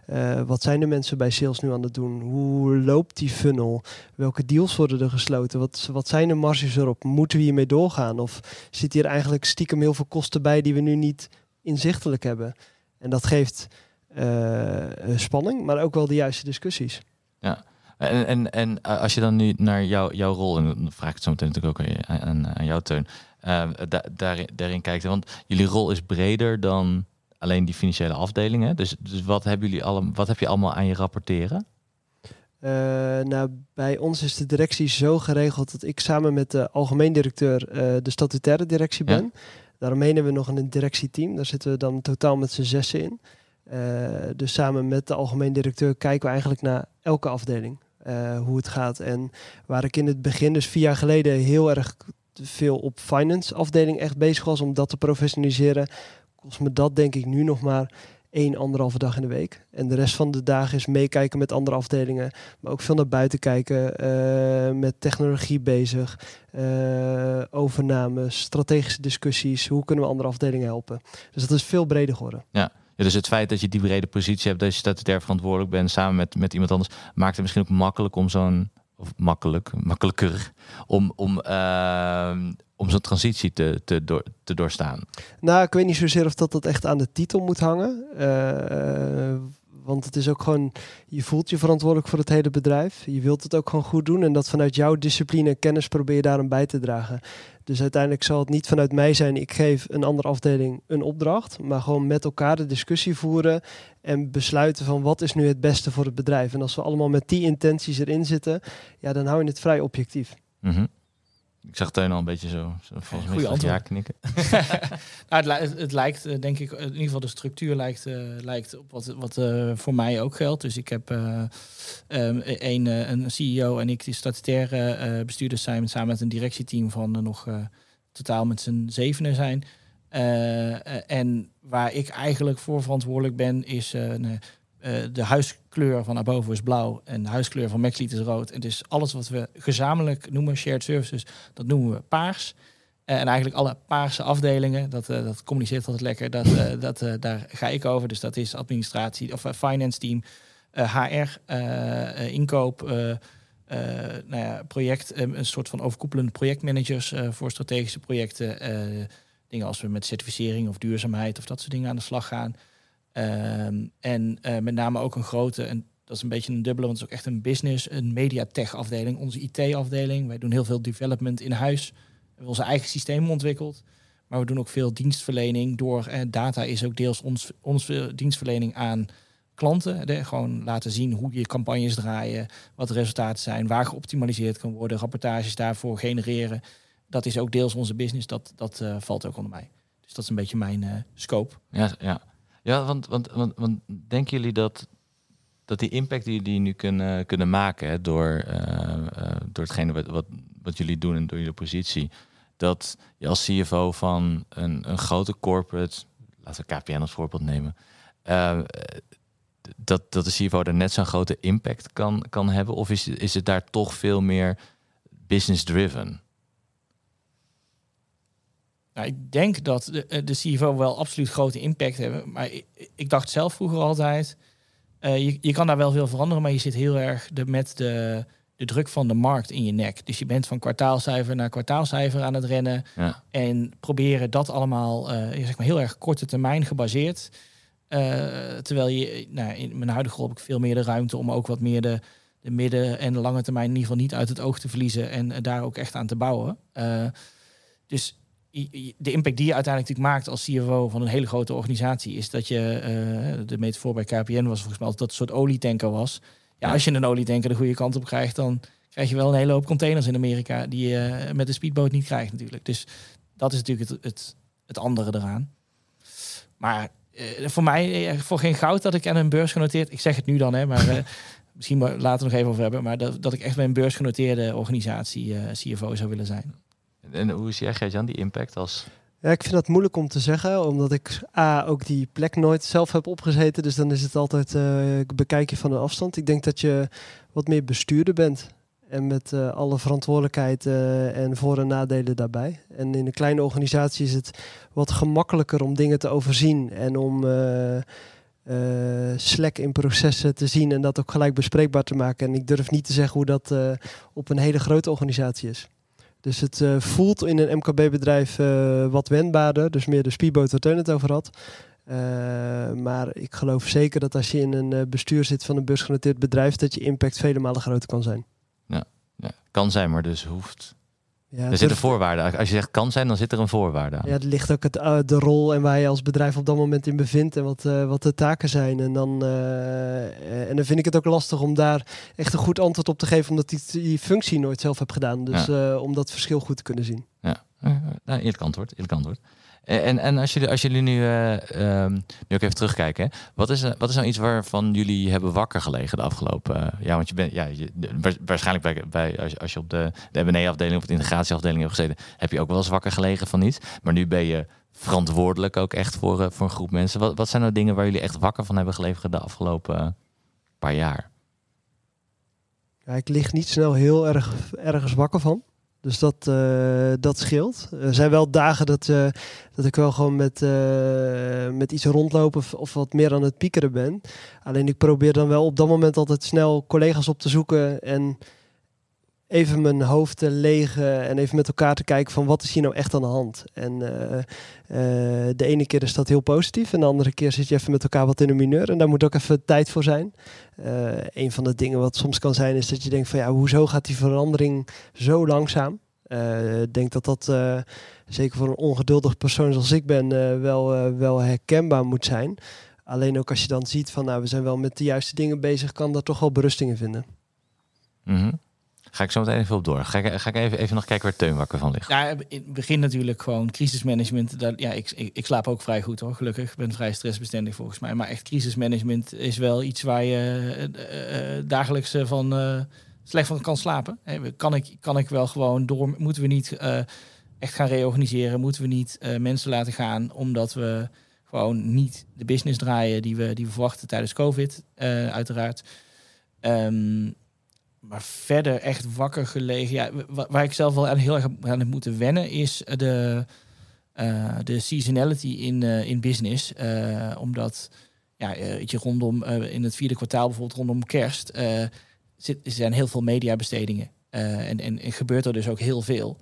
uh, wat zijn de mensen bij sales nu aan het doen? Hoe loopt die funnel? Welke deals worden er gesloten? Wat, wat zijn de marges erop? Moeten we hiermee doorgaan? Of zit hier eigenlijk stiekem heel veel kosten bij die we nu niet inzichtelijk hebben? En dat geeft uh, spanning, maar ook wel de juiste discussies. Ja. En, en, en als je dan nu naar jou, jouw rol, en dan vraag ik het zo meteen natuurlijk ook aan, aan, aan Teun, da, daarin kijkt. Want jullie rol is breder dan alleen die financiële afdelingen. Dus, dus wat, hebben jullie allemaal, wat heb je allemaal aan je rapporteren? Uh, nou, bij ons is de directie zo geregeld dat ik samen met de algemeen directeur uh, de statutaire directie ben. Ja. Daaromheen hebben we nog een directieteam. Daar zitten we dan totaal met z'n zessen in. Uh, dus samen met de algemeen directeur kijken we eigenlijk naar elke afdeling. hoe het gaat. En waar ik in het begin, dus vier jaar geleden, heel erg veel op finance afdeling echt bezig was om dat te professionaliseren, kost me dat denk ik nu nog maar één, anderhalve dag in de week. En de rest van de dagen is meekijken met andere afdelingen. Maar ook veel naar buiten kijken, uh, met technologie bezig, uh, overnames, strategische discussies. Hoe kunnen we andere afdelingen helpen? Dus dat is veel breder geworden. Ja. Ja, dus het feit dat je die brede positie hebt, dat je statutair verantwoordelijk bent samen met, met iemand anders, maakt het misschien ook makkelijk om zo'n of makkelijk, makkelijker, om, om, uh, om zo'n transitie te, te, door, te doorstaan? Nou, ik weet niet zozeer of dat, dat echt aan de titel moet hangen. Uh, want het is ook gewoon, je voelt je verantwoordelijk voor het hele bedrijf. Je wilt het ook gewoon goed doen. En dat vanuit jouw discipline en kennis probeer je daarom bij te dragen. Dus uiteindelijk zal het niet vanuit mij zijn, ik geef een andere afdeling een opdracht. Maar gewoon met elkaar de discussie voeren. En besluiten van wat is nu het beste voor het bedrijf. En als we allemaal met die intenties erin zitten, ja, dan hou je het vrij objectief. Mm. Ik zag Teun al een beetje zo, volgens mij antwoord. ja knikken. [LAUGHS] [LAUGHS] nou, het, het, lijkt, eh, denk ik, in ieder geval de structuur lijkt, uh, lijkt op wat, wat uh, voor mij ook geldt. Dus ik heb uh, um, een, een CEO en ik die statutaire bestuurders zijn samen met een directieteam van nog totaal met z'n zevenen zijn. en waar ik eigenlijk voor verantwoordelijk ben, is uh, de huiskleur van Abovo is blauw en de huiskleur van Maxlead is rood. En dus alles wat we gezamenlijk noemen shared services, dat noemen we paars. Uh, en eigenlijk alle paarse afdelingen, dat, uh, dat communiceert altijd lekker, dat, [LAUGHS] dat, daar ga ik over. Dus dat is administratie of finance team, HR, inkoop, nou ja, project, een soort van overkoepelende projectmanagers voor strategische projecten. dingen als we met certificering of duurzaamheid of dat soort dingen aan de slag gaan. Ehm, en uh, met name ook een grote, en dat is een beetje een dubbele, want het is ook echt een business, een mediatech afdeling, onze IT-afdeling. Wij doen heel veel development in huis. We hebben onze eigen systemen ontwikkeld. Maar we doen ook veel dienstverlening door. Eh, data is ook deels ons, onze dienstverlening aan klanten. De, gewoon laten zien hoe je campagnes draaien, wat de resultaten zijn, waar geoptimaliseerd kan worden, rapportages daarvoor genereren. Dat is ook deels onze business. Dat, dat uh, valt ook onder mij. Dus dat is een beetje mijn scope. Ja, ja. Ja, want, want, want, want denken jullie dat, dat die impact die jullie nu kunnen, kunnen maken door, uh, uh, door hetgene wat, wat, jullie doen en door jullie positie, dat je als CFO van een, een grote corporate, laten we KPN als voorbeeld nemen, uh, dat, dat de CFO er net zo'n grote impact kan, kan hebben? Of is, is het daar toch veel meer business-driven? Nou, ik denk dat de, eh, de CFO wel absoluut grote impact hebben. Maar ik, ik dacht zelf vroeger altijd, uh, je, je kan daar wel veel veranderen, maar je zit heel erg de, met de, de druk van de markt in je nek. Dus je bent van kwartaalcijfer naar kwartaalcijfer aan het rennen. Ja. En proberen dat allemaal uh, zeg maar heel erg korte termijn gebaseerd. terwijl je, nou, in mijn huidige rol heb ik veel meer de ruimte om ook wat meer de, de midden- en de lange termijn in ieder geval niet uit het oog te verliezen en daar ook echt aan te bouwen. dus de impact die je uiteindelijk maakt als CFO van een hele grote organisatie, is dat je, uh, de metafoor bij KPN was volgens mij dat het een soort olietanker was. Ja, als je een olietanker de goede kant op krijgt, dan krijg je wel een hele hoop containers in Amerika die je met de speedboot niet krijgt natuurlijk. Dus dat is natuurlijk het, het, het andere eraan. Maar uh, voor mij, uh, voor geen goud dat ik aan een beurs genoteerd, ik zeg het nu dan, hè, maar [LAUGHS] misschien later nog even over hebben, maar dat, dat ik echt bij een beursgenoteerde organisatie CFO zou willen zijn. En hoe zie jij, Jan die impact als... Ja, ik vind dat moeilijk om te zeggen, omdat ik A, ook die plek nooit zelf heb opgezeten. Dus dan is het altijd uh, bekijken van een afstand. Ik denk dat je wat meer bestuurder bent. En met uh, alle verantwoordelijkheid uh, en voor- en nadelen daarbij. En in een kleine organisatie is het wat gemakkelijker om dingen te overzien. En om slek in processen te zien en dat ook gelijk bespreekbaar te maken. En ik durf niet te zeggen hoe dat op een hele grote organisatie is. Dus het uh, voelt in een MKB-bedrijf uh, wat wendbaarder. Dus meer de speedboot waar het over had. Uh, maar ik geloof zeker dat als je in een bestuur zit van een beursgenoteerd bedrijf, dat je impact vele malen groter kan zijn. Ja, ja, kan zijn, maar dus hoeft Ja, er het zitten durf- voorwaarden. Als je zegt kan zijn, dan zit er een voorwaarde aan. Ja, het ligt ook het, eh, de rol en waar je als bedrijf op dat moment in bevindt en wat, eh, wat de taken zijn. En dan, eh, en dan vind ik het ook lastig om daar echt een goed antwoord op te geven, omdat ik die, functie nooit zelf heb gedaan. Dus om dat verschil goed te kunnen zien. Ja, nou, eerlijk antwoord. Eerlijk antwoord. En, en, en als, jullie, als jullie nu, eh, ehm, nu ook even terugkijken, wat, is, eh, wat is nou iets waarvan jullie hebben wakker gelegen de afgelopen... eh, ja, want je bent ja, je, waarschijnlijk bij, bij, als, je- op de, de M&A-afdeling of de integratieafdeling hebt gezeten, heb je ook wel eens wakker gelegen van iets. Maar nu ben je verantwoordelijk ook echt voor, eh, voor een groep mensen. Wat, wat zijn nou dingen waar jullie echt wakker van hebben gelegen de afgelopen eh, paar jaar? Ja, ik lig niet snel heel erg ergens wakker van. Dus dat, eh, dat scheelt. Er zijn wel dagen dat, eh, dat ik wel gewoon met, eh, met iets rondlopen of, of wat meer aan het piekeren ben. Alleen ik probeer dan wel op dat moment altijd snel collega's op te zoeken en even mijn hoofd te legen en even met elkaar te kijken van wat is hier nou echt aan de hand. En eh, eh, de ene keer is dat heel positief en de andere keer zit je even met elkaar wat in een mineur en daar moet ook even tijd voor zijn. Eh, een van de dingen wat soms kan zijn is dat je denkt van ja, hoezo gaat die verandering zo langzaam? Ik denk dat dat zeker voor een ongeduldig persoon zoals ik ben wel, wel herkenbaar moet zijn. Alleen ook als je dan ziet van nou, we zijn wel met de juiste dingen bezig, kan daar toch wel berusting in vinden. Mhm. Ga ik zo meteen even op door. Ga ik, ga ik even, even nog kijken waar Teun wakker van ligt. Ja, in het begin natuurlijk gewoon crisismanagement. Ja, ik, ik, slaap ook vrij goed hoor, gelukkig. Ik ben vrij stressbestendig volgens mij. Maar echt crisismanagement is wel iets waar je eh, eh, dagelijks eh, van eh, slecht van kan slapen. Kan, ik, kan ik wel gewoon door... Moeten we niet echt gaan reorganiseren? Moeten we niet mensen laten gaan omdat we gewoon niet de business draaien die we, die verwachten tijdens COVID, uiteraard. Ehm, maar verder echt wakker gelegen. Ja, wa- waar ik zelf wel aan heel erg aan heb moeten wennen is de, eh, de seasonality in, eh, in business. Eh, omdat ja, je, rondom in het vierde kwartaal, bijvoorbeeld rondom kerst, zit, zijn heel veel mediabestedingen. En, en, en gebeurt er dus ook heel veel.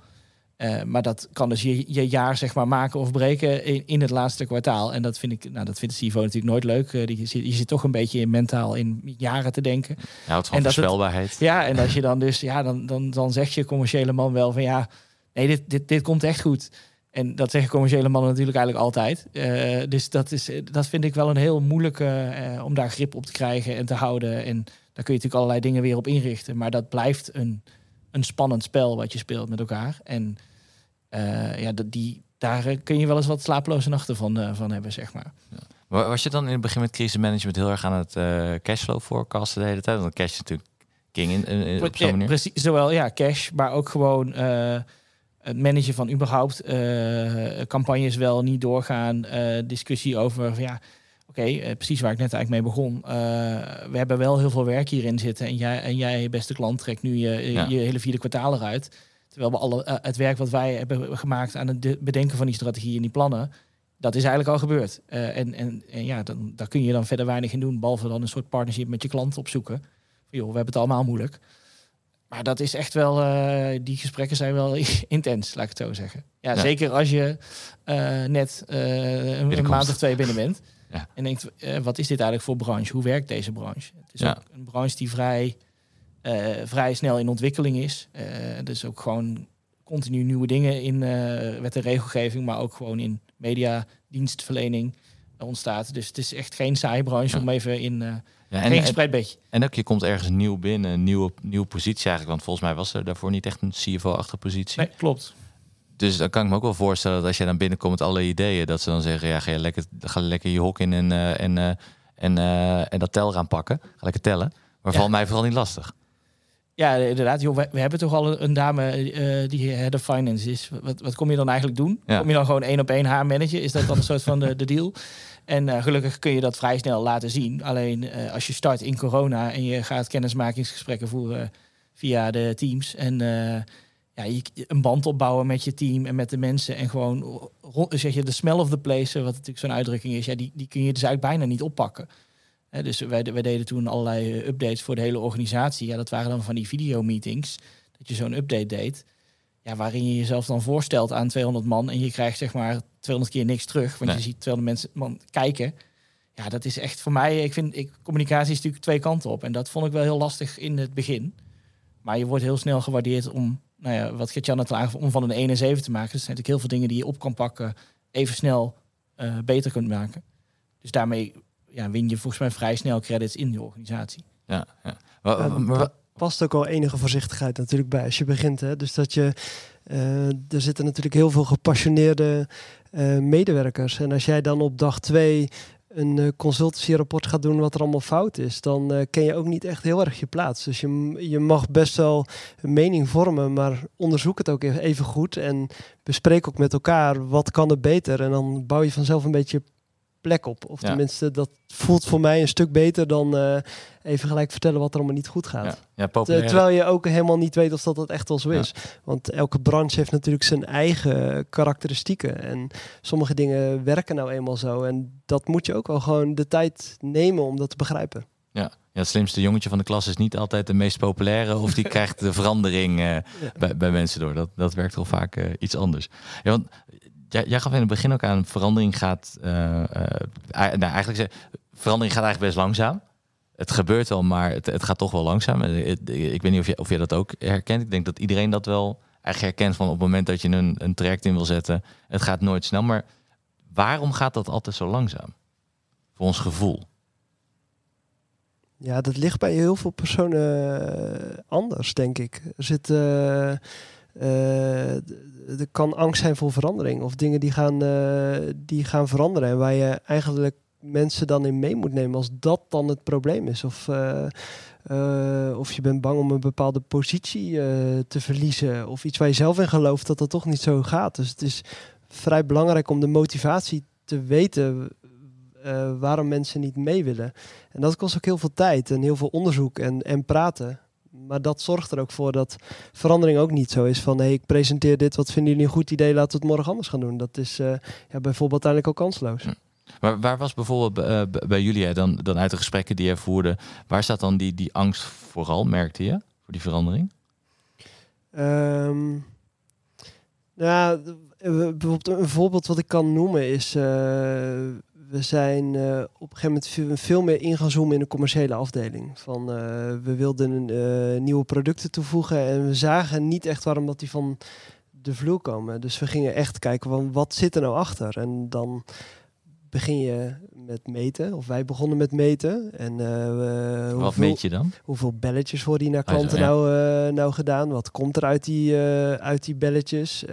Eh, maar dat kan dus je, je jaar zeg maar maken of breken in, in het laatste kwartaal. En dat vind ik, nou, dat vindt CFO natuurlijk nooit leuk. Eh, die, zit- je zit toch een beetje in mentaal in jaren te denken. Je houdt van En dat het- voorspelbaarheid. Ja, en als je dan dus, ja, dan, dan, dan zegt je commerciële man wel van ja, nee, dit, dit, dit komt echt goed. En dat zeggen commerciële mannen natuurlijk eigenlijk altijd. Eh, dus dat, is, dat vind ik wel een heel moeilijke om daar grip op te krijgen en te houden. En daar kun je natuurlijk allerlei dingen weer op inrichten. Maar dat blijft een, een spannend spel wat je speelt met elkaar. En eh, ja, dat, die, daar eh, kun je wel eens wat slapeloze nachten van, eh, van hebben, zeg maar. Wa- Was je dan in het begin met crisismanagement heel erg aan het eh, cashflow forecasten de hele tijd? Want cash is natuurlijk king in, in- in- op zo'n Ja, manier. Precies, zowel ja, cash, maar ook gewoon het managen van überhaupt campagnes wel niet doorgaan. discussie over ja, oké, eh, precies waar ik net eigenlijk mee begon. Eh, we hebben wel heel veel werk hierin zitten en jij, en jij beste klant, trekt nu je, Ja. je hele vierde kwartaal eruit. Terwijl we alle, eh, het werk wat wij hebben gemaakt aan het de- bedenken van die strategie en die plannen, dat is eigenlijk al gebeurd. En, en, en ja, dan, daar kun je dan verder weinig in doen, behalve dan een soort partnership met je klant opzoeken. Van, joh, we hebben het allemaal moeilijk. Maar dat is echt wel, die gesprekken zijn wel [LAUGHS] intens, laat ik het zo zeggen. Ja, Ja. zeker als je net een, maand of twee binnen bent. Ja. En denkt, eh, wat is dit eigenlijk voor branche? Hoe werkt deze branche? Het is Ja. ook een branche die vrij, eh, vrij snel in ontwikkeling is. Eh, dus ook gewoon continu nieuwe dingen in wet en regelgeving, maar ook gewoon in mediadienstverlening ontstaat. Dus het is echt geen saaie branche Ja. om even in eh Ja, en, gespreid beetje. en ook je komt ergens nieuw binnen, een nieuwe, nieuwe positie eigenlijk. Want volgens mij was er daarvoor niet echt een CFO-achtige positie. Nee, klopt. Dus dan kan ik me ook wel voorstellen dat als je dan binnenkomt met alle ideeën, dat ze dan zeggen, ja, ga je lekker, ga lekker je hok in en, eh, en, eh, en, eh, en dat tel gaan pakken. Ga lekker tellen. Maar Ja. valt mij vooral niet lastig. Ja, inderdaad. Joh, we, we hebben toch al een, een dame die head of finance is. Wat, wat kom je dan eigenlijk doen? Ja. Kom je dan gewoon één op één haar managen? Is dat dan een soort van de, de deal? En gelukkig kun je dat vrij snel laten zien. Alleen als je start in corona en je gaat kennismakingsgesprekken voeren via de teams en ja, je, een band opbouwen met je team en met de mensen en gewoon ro- zeg je de smell of the place, wat natuurlijk zo'n uitdrukking is, ja, die, die kun je dus eigenlijk bijna niet oppakken. Hè, dus wij, wij deden toen allerlei eh, updates voor de hele organisatie. Ja, dat waren dan van die videomeetings. Dat je zo'n update deed. Ja, waarin je jezelf dan voorstelt aan 200 man. En je krijgt zeg maar 200 keer niks terug. Want Nee. je ziet 200 mensen man kijken. Ja, dat is echt voor mij. Ik vind ik, communicatie is natuurlijk twee kanten op. En dat vond ik wel heel lastig in het begin. Maar je wordt heel snel gewaardeerd om nou ja, wat Gert-Jan net al aangaf, om van een 1 en 7 te maken. Er zijn natuurlijk heel veel dingen die je op kan pakken, even snel eh, beter kunt maken. Dus daarmee ja, win je volgens mij vrij snel credits in die organisatie. Ja, ja. Maar, maar- past ook wel enige voorzichtigheid natuurlijk bij als je begint. Hè? Dus dat je, eh, er zitten natuurlijk heel veel gepassioneerde eh, medewerkers. En als jij dan op dag twee een eh, consultancy-rapport gaat doen wat er allemaal fout is, dan eh, ken je ook niet echt heel erg je plaats. Dus je, je mag best wel een mening vormen, maar onderzoek het ook e- even goed en bespreek ook met elkaar wat kan er beter. En dan bouw je vanzelf een beetje plek op. Of Ja. tenminste, dat voelt voor mij een stuk beter dan eh, even gelijk vertellen wat er allemaal niet goed gaat. ja, Terwijl je ook helemaal niet weet of dat, dat echt wel zo is. Want elke branche heeft natuurlijk zijn eigen karakteristieken. En sommige dingen werken nou eenmaal zo. En dat moet je ook wel gewoon de tijd nemen om dat te begrijpen. Ja. ja, het slimste jongetje van de klas is niet altijd de meest populaire. Of die [LAUGHS] krijgt de verandering eh, bij, bij mensen door. Dat, dat werkt wel vaak eh, iets anders. Ja, want jij, gaf in het begin ook aan, verandering gaat... ei- nou, eigenlijk verandering gaat eigenlijk best langzaam. Het gebeurt wel, maar het, het gaat toch wel langzaam. Eh, Ik weet niet of jij, of jij dat ook herkent. Ik denk dat iedereen dat wel eigenlijk herkent van op het moment dat je een, een traject in wil zetten. Het gaat nooit snel, maar waarom gaat dat altijd zo langzaam? Voor ons gevoel. Ja, dat ligt bij heel veel personen anders, denk ik. Er zit... er kan angst zijn voor verandering. Of dingen die gaan, eh, die gaan veranderen. En waar je eigenlijk mensen dan in mee moet nemen als dat dan het probleem is. Of, eh, eh, of je bent bang om een bepaalde positie eh, te verliezen. Of iets waar je zelf in gelooft dat dat toch niet zo gaat. Dus het is vrij belangrijk om de motivatie te weten eh, waarom mensen niet mee willen. En dat kost ook heel veel tijd en heel veel onderzoek en, en praten. Maar dat zorgt er ook voor dat verandering ook niet zo is van... hey, ik presenteer dit, wat vinden jullie een goed idee, laten we het morgen anders gaan doen. Dat is eh, ja, bijvoorbeeld uiteindelijk ook kansloos. Hm. Maar waar was bijvoorbeeld eh, b- bij jullie, hè, dan, dan uit de gesprekken die je voerde, waar staat dan die, die angst vooral, merkte je, voor die verandering? Nou, eh, bijvoorbeeld een voorbeeld wat ik kan noemen is... eh, we zijn eh, op een gegeven moment veel, meer in in de commerciële afdeling. Van, eh, we wilden eh, nieuwe producten toevoegen en we zagen niet echt waarom dat die van de vloer komen. Dus we gingen echt kijken van wat zit er nou achter. En dan begin je met meten, of wij begonnen met meten. En, eh, Wat hoeveel- meet je dan? Hoeveel belletjes worden hier naar Ah, klanten ja. nou, eh, nou gedaan? Wat komt er uit die, eh, uit die belletjes?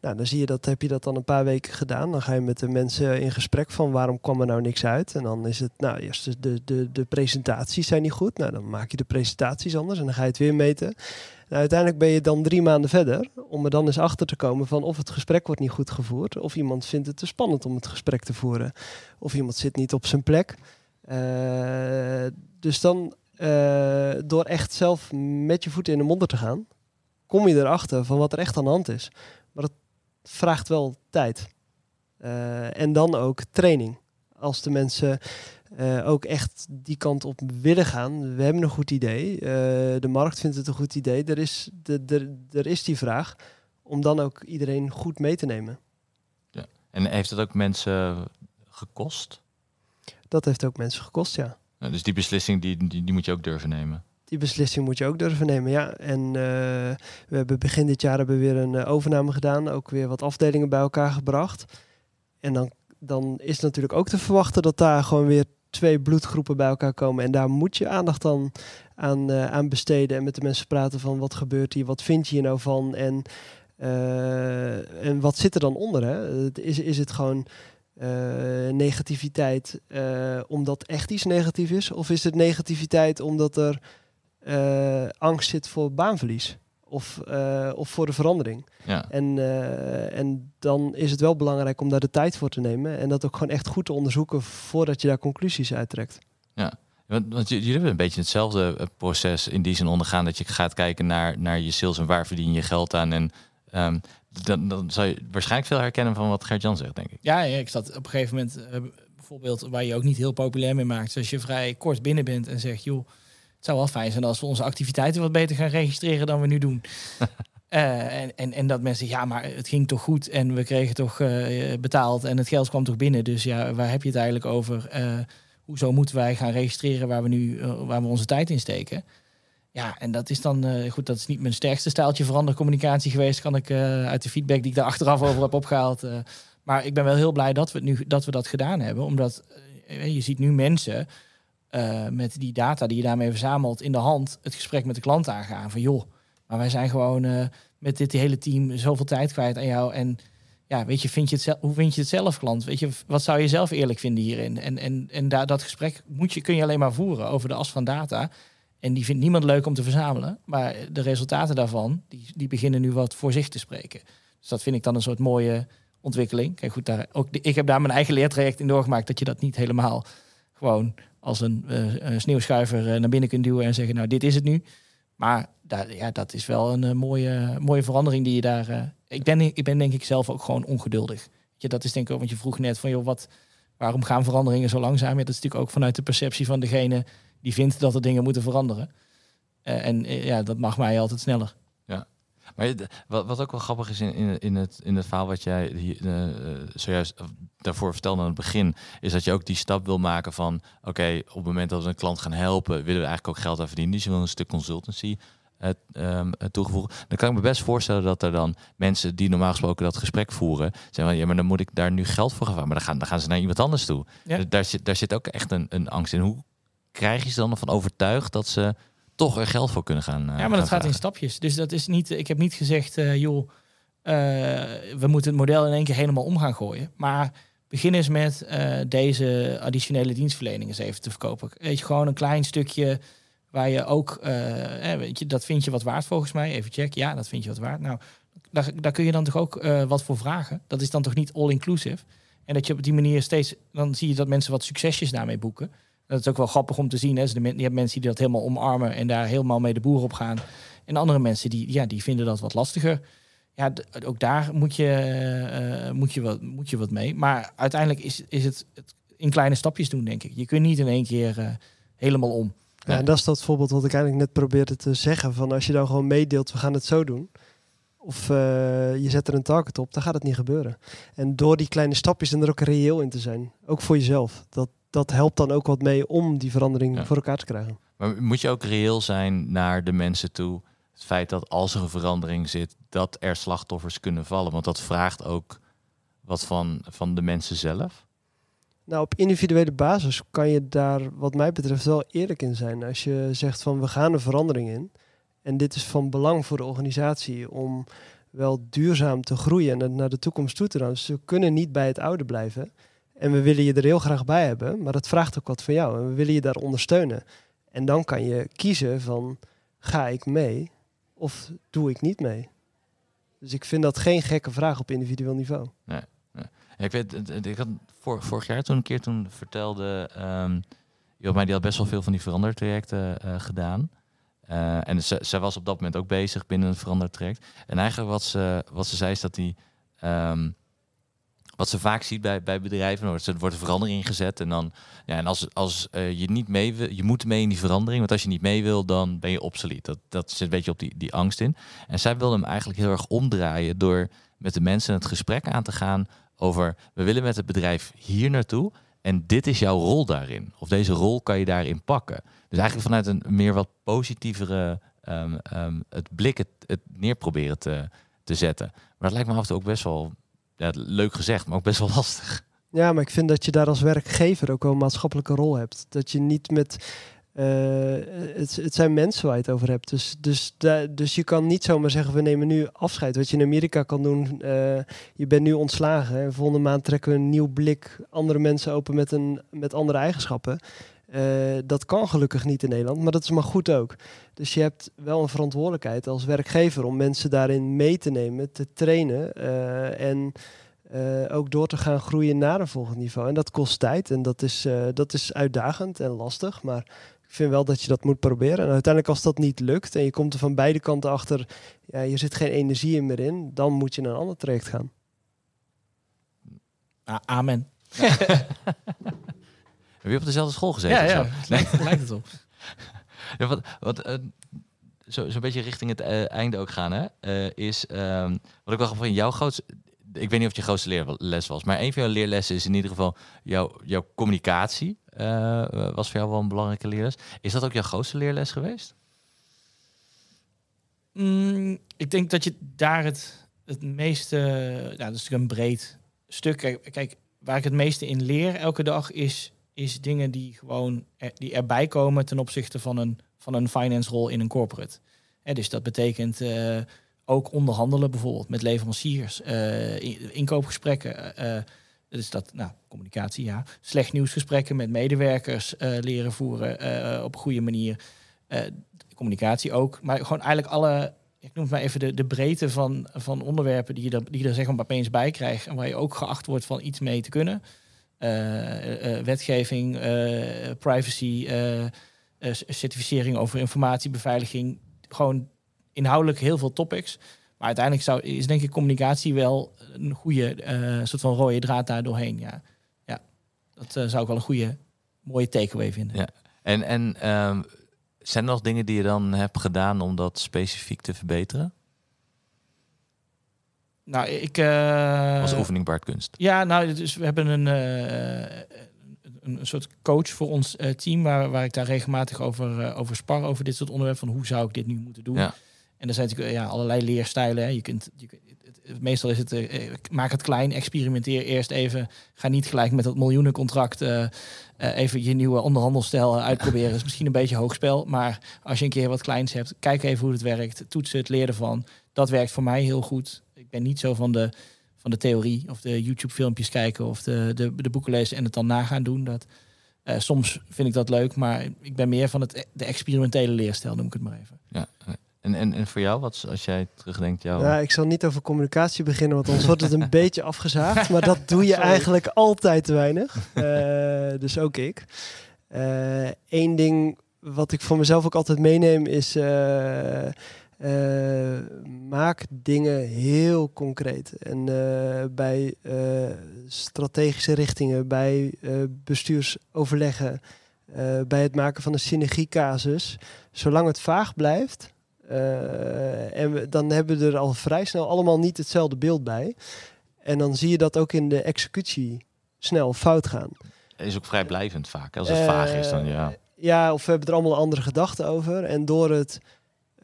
Nou, dan zie je dat, heb je dat dan een paar weken gedaan. Dan ga je met de mensen in gesprek van waarom kwam er nou niks uit? En dan is het, nou, eerst de, de, de, de presentaties zijn niet goed. Nou, dan maak je de presentaties anders en dan ga je het weer meten. Nou, uiteindelijk ben je dan drie maanden verder om er dan eens achter te komen van of het gesprek wordt niet goed gevoerd. Of iemand vindt het te spannend om het gesprek te voeren. Of iemand zit niet op zijn plek. Eh, dus dan, eh, door echt zelf met je voeten in de modder te gaan, kom je erachter van wat er echt aan de hand is. Maar dat vraagt wel tijd. Eh, en dan ook training. Als de mensen eh, ook echt die kant op willen gaan. We hebben een goed idee. eh, de markt vindt het een goed idee. Er is, de, er, er is die vraag om dan ook iedereen goed mee te nemen. En heeft het ook mensen gekost? Dat heeft ook mensen gekost, ja. Nou, dus die beslissing die, die, die moet je ook durven nemen. Die beslissing moet je ook durven nemen, ja. En eh, we hebben begin dit jaar hebben we weer een overname gedaan. Ook weer wat afdelingen bij elkaar gebracht. En dan, dan is natuurlijk ook te verwachten dat daar gewoon weer twee bloedgroepen bij elkaar komen. En daar moet je aandacht dan aan, eh, aan besteden. En met de mensen praten van wat gebeurt hier, wat vind je hier nou van? En, eh, en wat zit er dan onder? Hè? Is, is het gewoon eh, negativiteit omdat echt iets negatief is? Of is het negativiteit omdat er angst zit voor baanverlies? Of, eh, of voor de verandering. Ja. En, eh, en dan is het wel belangrijk om daar de tijd voor te nemen. En dat ook gewoon echt goed te onderzoeken voordat je daar conclusies uittrekt. Want, want j- jullie hebben een beetje hetzelfde eh, proces in die zin ondergaan dat je gaat kijken naar, naar je sales en waar verdien je geld aan. En ehm, dan, dan zal je waarschijnlijk veel herkennen van wat Gert-Jan zegt, denk ik. Ja, ja, ik zat op een gegeven moment, bijvoorbeeld waar je ook niet heel populair mee maakt. Dus als je vrij kort binnen bent en zegt, joh, zou wel fijn zijn als we onze activiteiten wat beter gaan registreren dan we nu doen. [LAUGHS] Eh, en, en, en dat mensen ja, maar het ging toch goed en we kregen toch eh, betaald en het geld kwam toch binnen. Dus ja, waar heb je het eigenlijk over? Eh, hoezo moeten wij gaan registreren waar we nu waar we onze tijd in steken? Ja, en dat is dan, goed, dat is niet mijn sterkste stijltje verandercommunicatie geweest, kan ik uit de feedback die ik daar achteraf over heb opgehaald. eh. maar ik ben wel heel blij dat we, het nu, dat we dat gedaan hebben, omdat je ziet nu mensen eh, met die data die je daarmee verzamelt in de hand het gesprek met de klant aangaan. Van joh, maar wij zijn gewoon eh, met dit hele team zoveel tijd kwijt aan jou. En ja, weet je, vind je het zelf, hoe vind je het zelf, klant? Weet je, wat zou je zelf eerlijk vinden hierin? En, en, en dat gesprek moet je, kun je alleen maar voeren over de as van data. En die vindt niemand leuk om te verzamelen. Maar de resultaten daarvan, die, die beginnen nu wat voor zich te spreken. Dus dat vind ik dan een soort mooie ontwikkeling. Kijk, goed, daar, ook, ik heb daar mijn eigen leertraject in doorgemaakt. Dat je dat niet helemaal gewoon als een, eh, sneeuwschuiver eh, naar binnen kunt duwen en zeggen, nou, dit is het nu. Maar daar, ja, dat is wel een eh, mooie, mooie verandering die je daar... ik, ben, ik ben denk ik zelf ook gewoon ongeduldig. Je, dat is denk ik ook, want je vroeg net van, joh, wat, waarom gaan veranderingen zo langzaam? Dat is natuurlijk ook vanuit de perceptie van degene die vindt dat er dingen moeten veranderen. En ja, dat mag mij altijd sneller. Maar wat, wat ook wel grappig is in, in, in, het, in het verhaal wat jij hier, eh, eh, zojuist daarvoor vertelde aan het begin, is dat je ook die stap wil maken van, oké, op het moment dat we een klant gaan helpen, willen we eigenlijk ook geld aan verdienen. Dus je wil een stuk consultancy eh, ehm, eh, toegevoegd. Dan kan ik me best voorstellen dat er dan mensen die normaal gesproken dat gesprek voeren, zeggen van, ja, maar dan moet ik daar nu geld voor gaan. Maar dan gaan, dan gaan ze naar iemand anders toe. Ja. Daar, zit, daar zit ook echt een, een angst in. Hoe krijg je ze dan ervan overtuigd dat ze toch er geld voor kunnen gaan eh, Ja, maar gaan dat gaat in stapjes. Dus dat is niet. Ik heb niet gezegd, eh, joh, eh, we moeten het model in één keer helemaal om gaan gooien. Maar begin eens met deze additionele dienstverlening eens even te verkopen. Weet je, gewoon een klein stukje waar je ook, eh, weet je, dat vind je wat waard volgens mij. Even check. Ja, dat vind je wat waard. Nou, daar, daar kun je dan toch ook wat voor vragen. Dat is dan toch niet all-inclusive. En dat je op die manier steeds, dan zie je dat mensen wat succesjes daarmee boeken. Dat is ook wel grappig om te zien. Hè. Dus de je hebt mensen die dat helemaal omarmen en daar helemaal mee de boer op gaan. En andere mensen die, ja, die vinden dat wat lastiger. Ja, ook daar moet je, eh, moet, je wat, moet je wat mee. Maar uiteindelijk is, is het, het in kleine stapjes doen, denk ik. Je kunt niet in één keer eh, helemaal om. Ja, en dat is dat voorbeeld wat ik eigenlijk net probeerde te zeggen. Van als je dan gewoon meedeelt, we gaan het zo doen. Of eh, je zet er een target op, dan gaat het niet gebeuren. En door die kleine stapjes en er ook reëel in te zijn. Ook voor jezelf. Dat, dat helpt dan ook wat mee om die verandering Ja. voor elkaar te krijgen. Maar moet je ook reëel zijn naar de mensen toe? Het feit dat als er een verandering zit, dat er slachtoffers kunnen vallen. Want dat vraagt ook wat van, van de mensen zelf. Nou, op individuele basis kan je daar wat mij betreft wel eerlijk in zijn. Als je zegt van we gaan een verandering in. En dit is van belang voor de organisatie om wel duurzaam te groeien en naar de toekomst toe te gaan. Dus we kunnen niet bij het oude blijven. En we willen je er heel graag bij hebben, maar dat vraagt ook wat van jou. En we willen je daar ondersteunen. En dan kan je kiezen van ga ik mee of doe ik niet mee. Dus ik vind dat geen gekke vraag op individueel niveau. Ja, ik weet, het- het- ik had vor- vorig jaar toen een keer toen vertelde, maar die had best wel veel van die verandertrajecten eh, gedaan. Eh, en ze, was op dat moment ook bezig binnen een verandertraject. En eigenlijk wat ze, wat ze zei is dat die, ehm, wat ze vaak ziet bij, bij bedrijven, wordt, er wordt een verandering gezet en dan, ja, en als, als eh, je niet mee wil, je moet mee in die verandering, want als je niet mee wil, dan ben je obsolet. Dat, dat zit een beetje op die, die angst in. En zij wilde hem eigenlijk heel erg omdraaien door met de mensen het gesprek aan te gaan over we willen met het bedrijf hier naartoe en dit is jouw rol daarin. Of deze rol kan je daarin pakken. Dus eigenlijk vanuit een meer wat positievere ehm, ehm, het blik het, het neer proberen te, te zetten. Maar dat lijkt me af en toe ook best wel ja, leuk gezegd, maar ook best wel lastig. Ja, maar ik vind dat je daar als werkgever ook wel een maatschappelijke rol hebt. Dat je niet met. eh, het, het zijn mensen waar je het over hebt. Dus, dus, dus je kan niet zomaar zeggen: we nemen nu afscheid. Wat je in Amerika kan doen, eh, je bent nu ontslagen. En volgende maand trekken we een nieuw blik andere mensen open met, een, met andere eigenschappen. Eh, dat kan gelukkig niet in Nederland, maar dat is maar goed ook. Dus je hebt wel een verantwoordelijkheid als werkgever om mensen daarin mee te nemen, te trainen eh, en eh, ook door te gaan groeien naar een volgend niveau. En dat kost tijd en dat is, eh, dat is uitdagend en lastig, maar ik vind wel dat je dat moet proberen. En uiteindelijk als dat niet lukt en je komt er van beide kanten achter, ja, je zit geen energie meer in, dan moet je naar een ander traject gaan. Ah, amen. [LAUGHS] Heb je op dezelfde school gezeten? Ja, ja. [LAUGHS] lijkt, het lijkt het op. [LAUGHS] Ja, wat, wat, eh, zo, zo'n beetje richting het eh, einde ook gaan, hè, eh, is ehm, wat ik wel van jouw grootste, ik weet niet of het je grootste leerles was, maar een van jouw leerlessen is in ieder geval jouw, jouw communicatie was voor jou wel een belangrijke leerles. Is dat ook jouw grootste leerles geweest? Mm, ik denk dat je daar het, het meeste... Nou, dat is natuurlijk een breed stuk. Kijk, kijk, waar ik het meeste in leer elke dag is, is dingen die gewoon die erbij komen ten opzichte van een, van een finance rol in een corporate. Dus dat betekent eh, ook onderhandelen bijvoorbeeld met leveranciers, eh, in- inkoopgesprekken. eh, dus dat, nou, communicatie, ja. Slecht nieuwsgesprekken met medewerkers leren voeren op een goede manier. Communicatie ook. Maar gewoon eigenlijk alle, ik noem het maar even de, de breedte van, van onderwerpen die je er, die je er zeg maar opeens bij krijgt. En waar je ook geacht wordt van iets mee te kunnen. Eh, eh, wetgeving, eh, privacy, eh, eh, certificering over informatiebeveiliging. Gewoon inhoudelijk heel veel topics. Maar uiteindelijk zou, is denk ik communicatie wel een goede soort van rode draad daar doorheen. Ja, ja. dat zou ik wel een goede, mooie takeaway vinden. Ja. En, en ehm, zijn er nog dingen die je dan hebt gedaan om dat specifiek te verbeteren? Nou, ik... eh, Als oefening baardkunst. Ja, nou, dus we hebben een, eh, een, een soort coach voor ons eh, team, waar, waar ik daar regelmatig over, over spar, over dit soort onderwerpen, van hoe zou ik dit nu moeten doen. Ja. En er zijn natuurlijk ja, allerlei leerstijlen. Hè. Je kunt, je, het- meestal is het, maak het klein, experimenteer eerst even. Ga niet gelijk met dat miljoenencontract even je nieuwe onderhandelstijl uitproberen. is misschien een beetje hoog spel, maar als je een keer wat kleins hebt, kijk even hoe het werkt, toets het, leer ervan. Dat werkt voor mij heel goed. Ik ben niet zo van de, van de theorie of de YouTube-filmpjes kijken of de, de, de boeken lezen en het dan nagaan doen. Dat, eh, soms vind ik dat leuk, maar ik ben meer van het, de experimentele leerstijl, noem ik het maar even. Ja. En, en, en voor jou, wat, als jij terugdenkt, jou... Ja, ik zal niet over communicatie beginnen, want anders wordt het een [LAUGHS] beetje afgezaagd. Maar dat doe je Sorry. eigenlijk altijd te weinig. Eh, dus ook ik. Eén ding wat ik voor mezelf ook altijd meeneem is... eh, maak dingen heel concreet. En eh, bij eh, strategische richtingen, bij bestuursoverleggen, bij het maken van een synergiecasus, zolang het vaag blijft, en we, dan hebben we er al vrij snel allemaal niet hetzelfde beeld bij. En dan zie je dat ook in de executie snel fout gaan. is ook vrijblijvend vaak. hè? Als het vaag is, dan ja. Ja, of we hebben er allemaal andere gedachten over. En door het...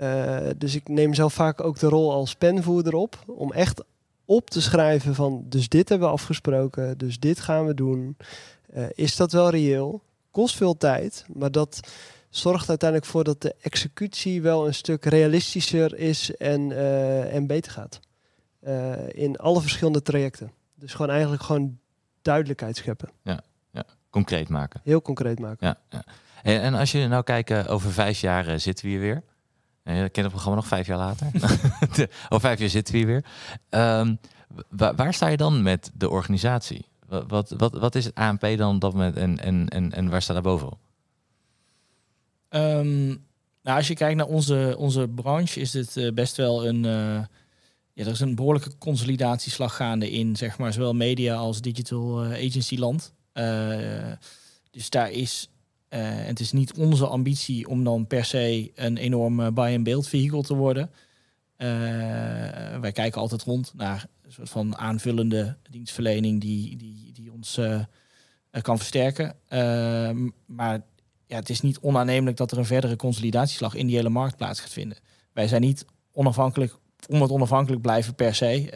eh, dus ik neem zelf vaak ook de rol als penvoerder op. Om echt op te schrijven van... Dus dit hebben we afgesproken. Dus dit gaan we doen. Eh, is dat wel reëel? Kost veel tijd. Maar dat zorgt uiteindelijk voor dat de executie wel een stuk realistischer is en, eh, en beter gaat. In alle verschillende trajecten. Dus gewoon eigenlijk gewoon duidelijkheid scheppen. Concreet maken. Heel concreet maken. Ja, ja. En, als je nou kijkt, over vijf jaar zitten we hier weer. En je kent het programma nog vijf jaar later. [LAUGHS] over vijf jaar zitten we hier weer. Ehm, wa- waar sta je dan met de organisatie? Wat, wat, wat, is het ANP dan op dat moment en, en, en, en waar staat daar boven? Ehm, nou, als je kijkt naar onze, onze branche, is dit eh, best wel een. eh, ja, er is een behoorlijke consolidatieslag gaande in, zeg maar, zowel media als digital eh, agency land. Dus daar is. Eh, het is niet onze ambitie om dan per se een enorm eh, buy-and-build vehicle te worden. Eh, wij kijken altijd rond naar een soort van aanvullende dienstverlening die, die, die ons kan versterken. Ehm, maar ja, het is niet onaannemelijk dat er een verdere consolidatieslag in die hele markt plaats gaat vinden. Wij zijn niet onafhankelijk om het onafhankelijk blijven per se.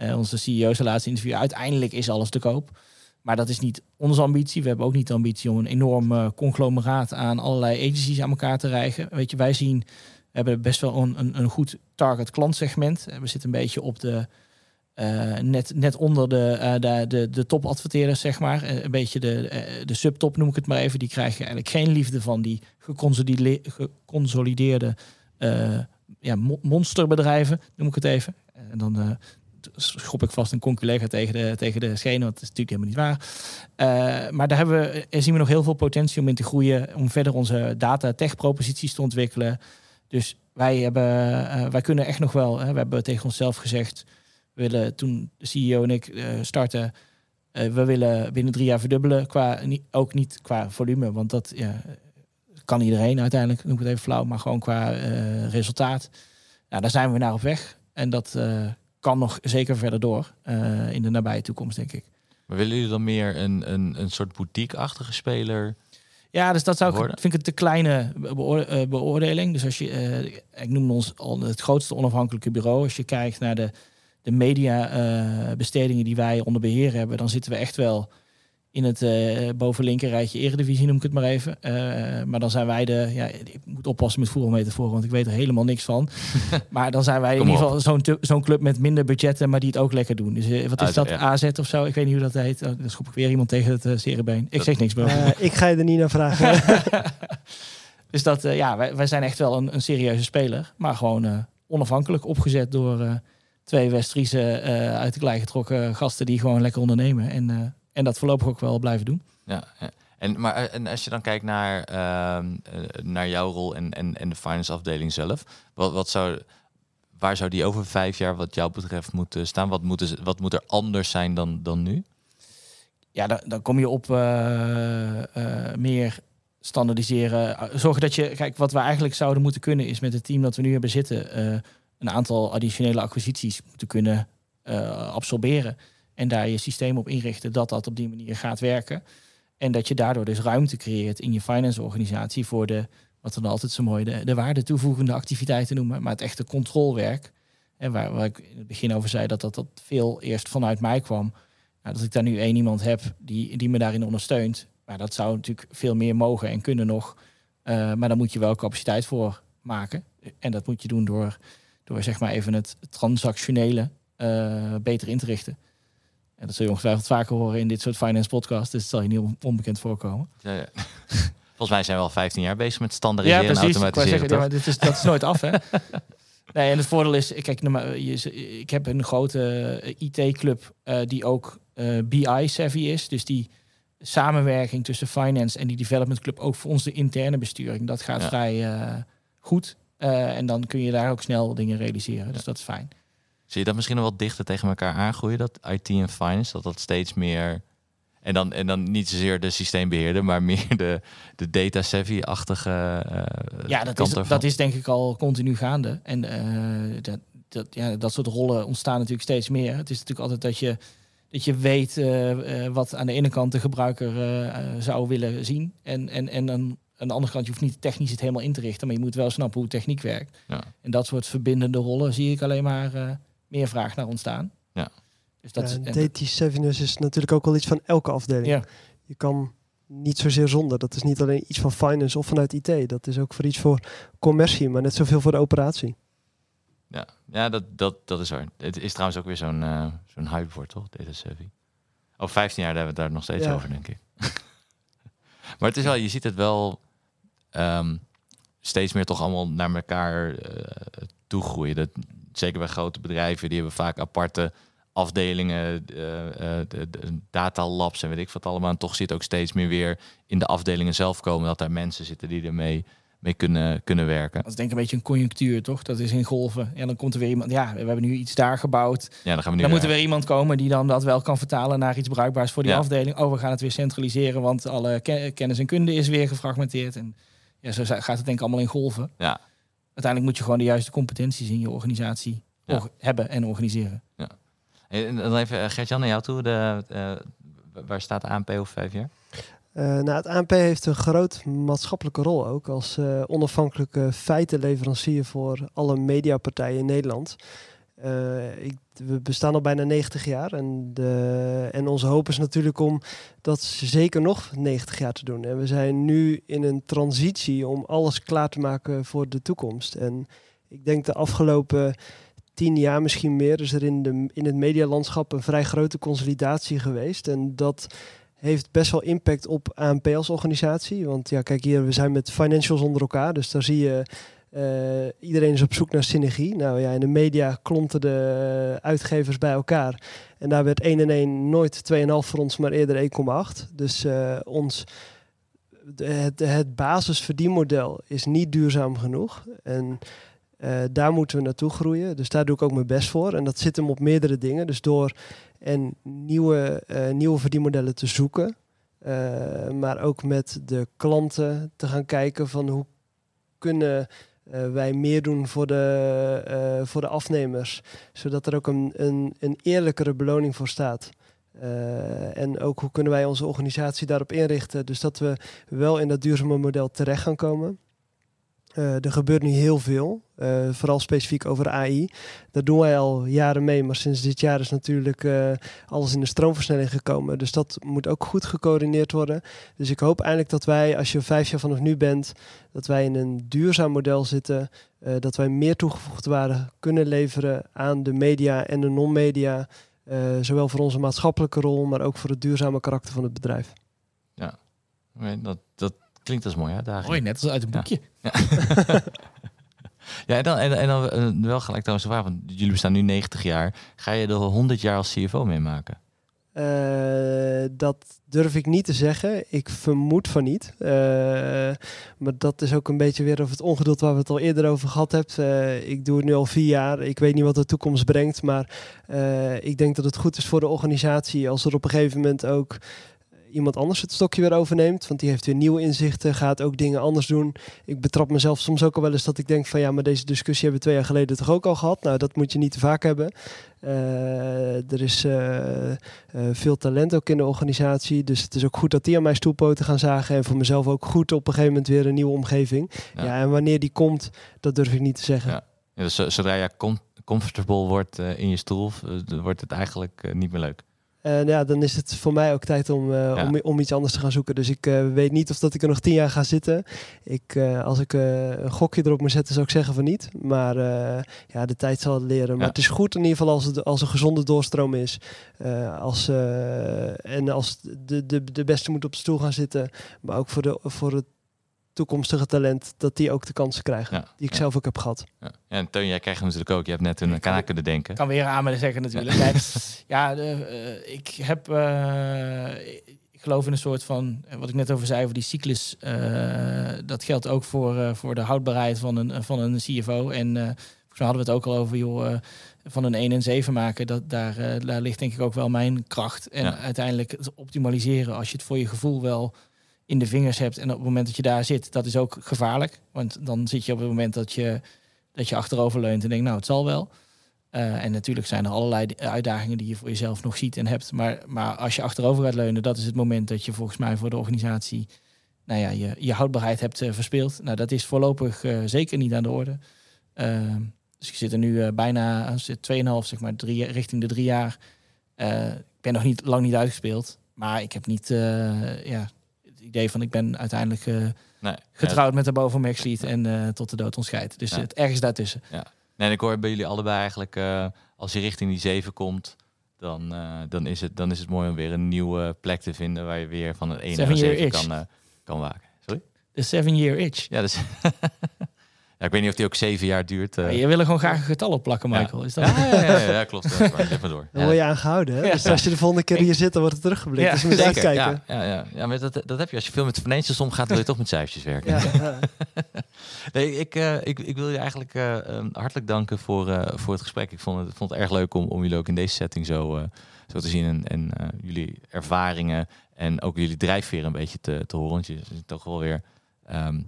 Eh, onze CEO zijn laatste interview. Uiteindelijk is alles te koop. Maar dat is niet onze ambitie. We hebben ook niet de ambitie om een enorm eh, conglomeraat aan allerlei agencies aan elkaar te rijgen. Weet je, wij zien, we hebben best wel een, een, goed target klantsegment. Eh, We zitten een beetje op de eh, net, net onder de, eh, de, de, de topadverteerders, zeg maar. Een beetje de, de subtop noem ik het maar even. Die krijgen eigenlijk geen liefde van die geconsolide- geconsolideerde eh, ja, mo- monsterbedrijven, noem ik het even. En dan schop ik vast een conculega tegen de, tegen de schenen, want dat is natuurlijk helemaal niet waar. Eh, maar daar hebben we, eh, zien we nog heel veel potentie om in te groeien, om verder onze data-tech-proposities te ontwikkelen. Dus wij, hebben, eh, wij kunnen echt nog wel, hè, we hebben tegen onszelf gezegd, we willen toen de CEO en ik starten, we willen binnen drie jaar verdubbelen, qua, ook niet qua volume, want dat ja, kan iedereen uiteindelijk, noem ik het even flauw, maar gewoon qua resultaat. Nou, daar zijn we naar op weg en dat kan nog zeker verder door eh, in de nabije toekomst, denk ik. Maar willen jullie dan meer een, een, een soort boutique-achtige speler Ja, dus dat zou ik, vind ik een te kleine eh, beoordeling. Dus als je, eh, ik noem ons al het grootste onafhankelijke bureau. Als je kijkt naar de, de mediabestedingen die wij onder beheer hebben, dan zitten we echt wel in het eh boven linker rijtje eredivisie, noem ik het maar even. Eh, maar dan zijn wij de, ja, ik moet oppassen met voetbalmetaforen, want ik weet er helemaal niks van. [LAUGHS] maar dan zijn wij in ieder geval zo'n zo'n club met minder budgetten, maar die het ook lekker doen. Dus eh, wat is AZ, dat? ja. AZ of zo? Ik weet niet hoe dat heet. Oh, dan schop ik weer iemand tegen het uh, serenbeen. Ik Dat- zeg niks meer. Eh, [LAUGHS] ik ga je er niet naar vragen. [LAUGHS] dus dat, eh, ja, wij, wij zijn echt wel een, een serieuze speler. Maar gewoon eh, onafhankelijk opgezet door eh, twee West-Friese eh, uit de klei getrokken gasten die gewoon lekker ondernemen. En, eh, en dat voorlopig ook wel blijven doen. Ja, ja. En, maar eh, en als je dan kijkt naar, ehm, eh, naar jouw rol en, en, en de finance afdeling zelf, wat, wat zou, waar zou die over vijf jaar wat jou betreft moeten staan? Wat, moeten, ze- wat moet er anders zijn dan, dan nu? Ja, dan, dan kom je op eh, meer standaardiseren. Zorgen dat je, kijk, wat we eigenlijk zouden moeten kunnen is met het team dat we nu hebben zitten, een aantal additionele acquisities moeten kunnen absorberen. En daar je systeem op inrichten dat dat op die manier gaat werken. En dat je daardoor dus ruimte creëert in je finance organisatie voor de, wat dan altijd zo mooi de, de waarde toevoegende activiteiten noemen, maar het echte controlewerk. En waar, waar ik in het begin over zei dat dat, dat veel eerst vanuit mij kwam. Nou, dat ik daar nu één iemand heb die, die me daarin ondersteunt. Maar dat zou natuurlijk veel meer mogen en kunnen nog. Eh, maar daar moet je wel capaciteit voor maken. En dat moet je doen door, door zeg maar even het transactionele eh, beter in te richten. En dat zul je ongetwijfeld vaker horen in dit soort finance podcasts. Dus het zal je niet on- onbekend voorkomen. Ja, ja. [LAUGHS] Volgens mij zijn we al 15 jaar bezig met standaardiseren en Ik wou automatiseren. zeggen, ja, maar dit is, dat is nooit af, hè? [LAUGHS] Nee, en het voordeel is, kijk, nou, ik heb een grote IT-club eh, die ook eh, BI-savvy is. Dus die samenwerking tussen finance en die development club, ook voor ons de interne besturing, dat gaat Ja. vrij eh, goed. Eh, en dan kun je daar ook snel dingen realiseren. Dus dat is fijn. Zie je dat misschien nog wel dichter tegen elkaar aangroeien, dat IT en finance, dat dat steeds meer... En dan, en dan niet zozeer de systeembeheerder, maar meer de, de data savvy-achtige eh, Ja, dat is, ervan. dat is denk ik al continu gaande. En eh, dat, dat, ja, dat soort rollen ontstaan natuurlijk steeds meer. Het is natuurlijk altijd dat je, dat je weet eh, wat aan de ene kant de gebruiker zou willen zien. En, en, en dan aan de andere kant, je hoeft niet technisch het helemaal in te richten, maar je moet wel snappen hoe techniek werkt. Ja. En dat soort verbindende rollen zie ik alleen maar meer vraag naar ontstaan. Ja. Dus dat Ja, is, en- data savviness is natuurlijk ook wel iets van elke afdeling. ja. Je kan niet zozeer zonder. Dat is niet alleen iets van finance of vanuit IT. Dat is ook voor iets voor commercie, maar net zoveel voor de operatie. Ja, ja dat, dat, dat is waar. Het is trouwens ook weer zo'n eh zo'n hypewoord, toch? Data savvy. Over 15 jaar hebben we het daar nog steeds Ja. over, denk ik. [LAUGHS] maar het is wel, je ziet het wel ehm, steeds meer toch allemaal naar elkaar eh toe groeien. Dat, zeker bij grote bedrijven, die hebben vaak aparte afdelingen, eh, eh, de data labs en weet ik wat allemaal. En toch zit ook steeds meer weer in de afdelingen zelf komen dat daar mensen zitten die ermee mee kunnen, kunnen werken. Dat is denk ik een beetje een conjunctuur, toch? Dat is in golven. En dan komt er weer iemand, ja, we hebben nu iets daar gebouwd. Ja, dan gaan we nu Dan moet er weer- weer iemand komen die dan dat wel kan vertalen naar iets bruikbaars voor die Ja. afdeling. Oh, we gaan het weer centraliseren, want alle ke- kennis en kunde is weer gefragmenteerd. En ja, zo gaat het denk ik allemaal in golven. Ja. Uiteindelijk moet je gewoon de juiste competenties in je organisatie Ja. orga- hebben en organiseren. En dan even, eh, Gert-Jan, naar jou toe. De, eh, waar staat de ANP over vijf jaar? Eh, nou, het ANP heeft een groot maatschappelijke rol ook als eh, onafhankelijke feitenleverancier voor alle mediapartijen in Nederland. Eh, we bestaan al bijna 90 jaar en, de, en onze hoop is natuurlijk om dat zeker nog 90 jaar te doen. En we zijn nu in een transitie om alles klaar te maken voor de toekomst. En ik denk de afgelopen tien jaar misschien meer is er in, de, in het medialandschap een vrij grote consolidatie geweest. En dat heeft best wel impact op ANP als organisatie. Want ja, kijk hier, we zijn met financials onder elkaar. Dus daar zie je, eh, iedereen is op zoek naar synergie. Nou ja, in de media klonten de eh, uitgevers bij elkaar. En daar werd 1 en 1 nooit 2,5 voor ons, maar eerder 1,8. Dus eh, ons, het, basisverdienmodel is niet duurzaam genoeg. En daar moeten we naartoe groeien. Dus daar doe ik ook mijn best voor. En dat zit hem op meerdere dingen. Dus door en nieuwe, nieuwe verdienmodellen te zoeken. maar ook met de klanten te gaan kijken van hoe kunnen eh, wij meer doen voor de, eh, voor de afnemers. Zodat er ook een, een, een eerlijkere beloning voor staat. Eh, en ook hoe kunnen wij onze organisatie daarop inrichten. Dus dat we wel in dat duurzame model terecht gaan komen. Eh, er gebeurt nu heel veel, eh, vooral specifiek over AI. Daar doen wij al jaren mee, maar sinds dit jaar is natuurlijk eh, alles in de stroomversnelling gekomen. Dus dat moet ook goed gecoördineerd worden. Dus ik hoop eindelijk dat wij, als je vijf jaar vanaf nu bent, dat wij in een duurzaam model zitten. dat wij meer toegevoegde waarde kunnen leveren aan de media en de non-media. zowel voor onze maatschappelijke rol, maar ook voor het duurzame karakter van het bedrijf. Dat, dat klinkt als mooi uitdaging. Mooi, net als uit een boekje. [LAUGHS] Ja, en dan, en, en dan eh, wel gelijk trouwens de vraag, want jullie bestaan nu 90 jaar. Ga je er 100 jaar als CFO meemaken? Eh, dat durf ik niet te zeggen. Ik vermoed van niet. Eh, maar dat is ook een beetje weer over het ongeduld waar we het al eerder over gehad hebben. Eh, ik doe het nu al vier jaar. Ik weet niet wat de toekomst brengt. Maar eh, ik denk dat het goed is voor de organisatie als er op een gegeven moment ook iemand anders het stokje weer overneemt. Want die heeft weer nieuwe inzichten, gaat ook dingen anders doen. Ik betrap mezelf soms ook al wel eens dat ik denk van ja, maar deze discussie hebben we twee jaar geleden toch ook al gehad. Nou, dat moet je niet te vaak hebben. Eh, er is eh, eh, veel talent ook in de organisatie. Dus het is ook goed dat die aan mijn stoelpoten gaan zagen. En voor mezelf ook goed op een gegeven moment weer een nieuwe omgeving. Ja. Ja, en wanneer die komt, dat durf ik niet te zeggen. Ja. Ja, dus zo- zodra je com comfortable wordt in je stoel, wordt het eigenlijk niet meer leuk. En ja, dan is het voor mij ook tijd om, eh, Ja. om, om iets anders te gaan zoeken. Dus ik eh, weet niet of dat ik er nog tien jaar ga zitten. Ik, eh, als ik een gokje erop moet zetten, zou ik zeggen van niet. Maar ja, de tijd zal het leren. Maar Ja. het is goed in ieder geval als, het, als een gezonde doorstroom is. Als, en als de, de, de beste moet op de stoel gaan zitten. Maar ook voor, de, voor het toekomstige talent, dat die ook de kansen krijgen. Ja. Die ik Ja. zelf ook heb gehad. Ja. Ja, en Teun, jij krijgt hem natuurlijk ook. Je hebt net een kanaal kunnen denken. kan weer aan me zeggen natuurlijk. [LAUGHS] Ja, de, eh, ik heb, eh, ik geloof in een soort van, eh, wat ik net over zei, over die cyclus. eh, dat geldt ook voor, eh, voor de houdbaarheid van een, van een CFO. En eh volgens mij hadden we het ook al over, joh, van een 1 en 7 maken. Dat, daar, daar ligt denk ik ook wel mijn kracht. En Ja. uiteindelijk het optimaliseren als je het voor je gevoel wel in de vingers hebt. En op het moment dat je daar zit, dat is ook gevaarlijk. Want dan zit je op het moment dat je, dat je achterover leunt en denkt, nou, het zal wel. Eh, en natuurlijk zijn er allerlei uitdagingen die je voor jezelf nog ziet en hebt. Maar, maar als je achterover gaat leunen, dat is het moment dat je volgens mij voor de organisatie nou ja, je, je houdbaarheid hebt eh, verspeeld. Nou, dat is voorlopig eh, zeker niet aan de orde. Dus ik zit er nu bijna als het 2,5, zeg maar, drie, richting de drie jaar. Ik ben nog niet lang niet uitgespeeld. Maar ik heb niet ja, idee van ik ben uiteindelijk eh, Nee, getrouwd met de boven Maxlied en eh, tot de dood ontscheidt. Dus Ja. het ergens daartussen. Nee, en ik hoor bij jullie allebei eigenlijk, eh, als je richting die 7 komt, dan, dan, is het, dan is het mooi om weer een nieuwe plek te vinden waar je weer van het 1 naar Seven een year 7 itch. kan, kan waken. Sorry? De seven year itch. Ja, dus [LAUGHS] ja, ik weet niet of die ook 7 jaar duurt. eh. Ja, je wil er gewoon graag een getal op plakken, Ja. Michael. Is dat... ja, ja, ja, ja, ja, klopt. Ja, maar Geef maar door. Dan Ja, word je aangehouden. Hè? Ja. Dus als je de volgende keer hier zit, dan wordt het teruggeblikt. Ja, dus je moet Zeker, uitkijken. ja, ja, ja, ja, maar dat, dat heb je als je veel met financials omgaat, wil je toch met cijfertjes werken. Ja, ja. [LAUGHS] Nee, ik, eh, ik, ik wil je eigenlijk eh, ehm, hartelijk danken voor, eh, voor het gesprek. Ik vond het, vond het erg leuk om, om jullie ook in deze setting zo, eh, zo te zien. En, en eh, jullie ervaringen en ook jullie drijfveer een beetje te, te horen. Want je ziet toch wel weer ehm,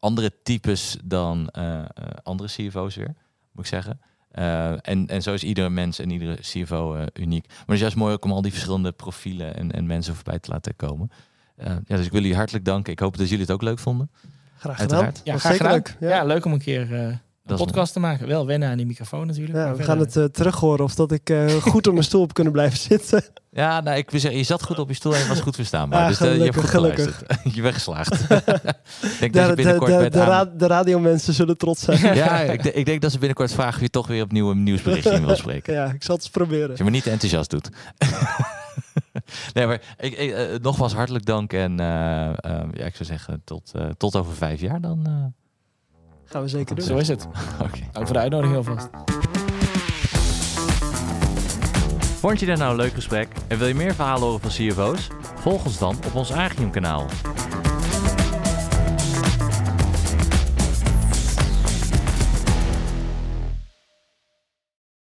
andere types dan eh, eh, andere CFO's weer, moet ik zeggen. Eh, en, en zo is iedere mens en iedere CFO eh, uniek. Maar het is juist mooi ook om al die verschillende profielen en, en mensen voorbij te laten komen. Eh, ja, dus ik wil jullie hartelijk danken. Ik hoop dat jullie het ook leuk vonden. Graag Uiteraard. gedaan. Ja, graag leuk. Ja. Ja. leuk om een keer eh, een podcast te maken. Wel wennen aan die microfoon natuurlijk. Ja, we gaan het eh, terug horen of dat ik eh, goed op mijn stoel heb kunnen blijven zitten. Ja, nou, ik wil zeggen, je zat goed op je stoel en je was goed verstaanbaar. Ah, dus eh, je hebt goed gelukkig, geluisterd. [LAUGHS] je bent geslaagd. [LAUGHS] ik denk dat De, je de, binnenkort de, de, ra- de radiomensen zullen trots zijn. Ja, ik, ik denk dat ze binnenkort vragen of je toch weer opnieuw een nieuwsberichtje in wil spreken. ja, ik zal het eens proberen. Als je me niet te enthousiast doet. [LAUGHS] nee, maar ik, ik, nogmaals hartelijk dank. En ja, ik zou zeggen, tot, eh, tot over vijf jaar dan. Gaan we zeker doen. Zo is het. [LAUGHS] Oké. Dank voor de uitnodiging alvast. Vond je dit nou een leuk gesprek en wil je meer verhalen horen van CFO's? Volg ons dan op ons Agium kanaal.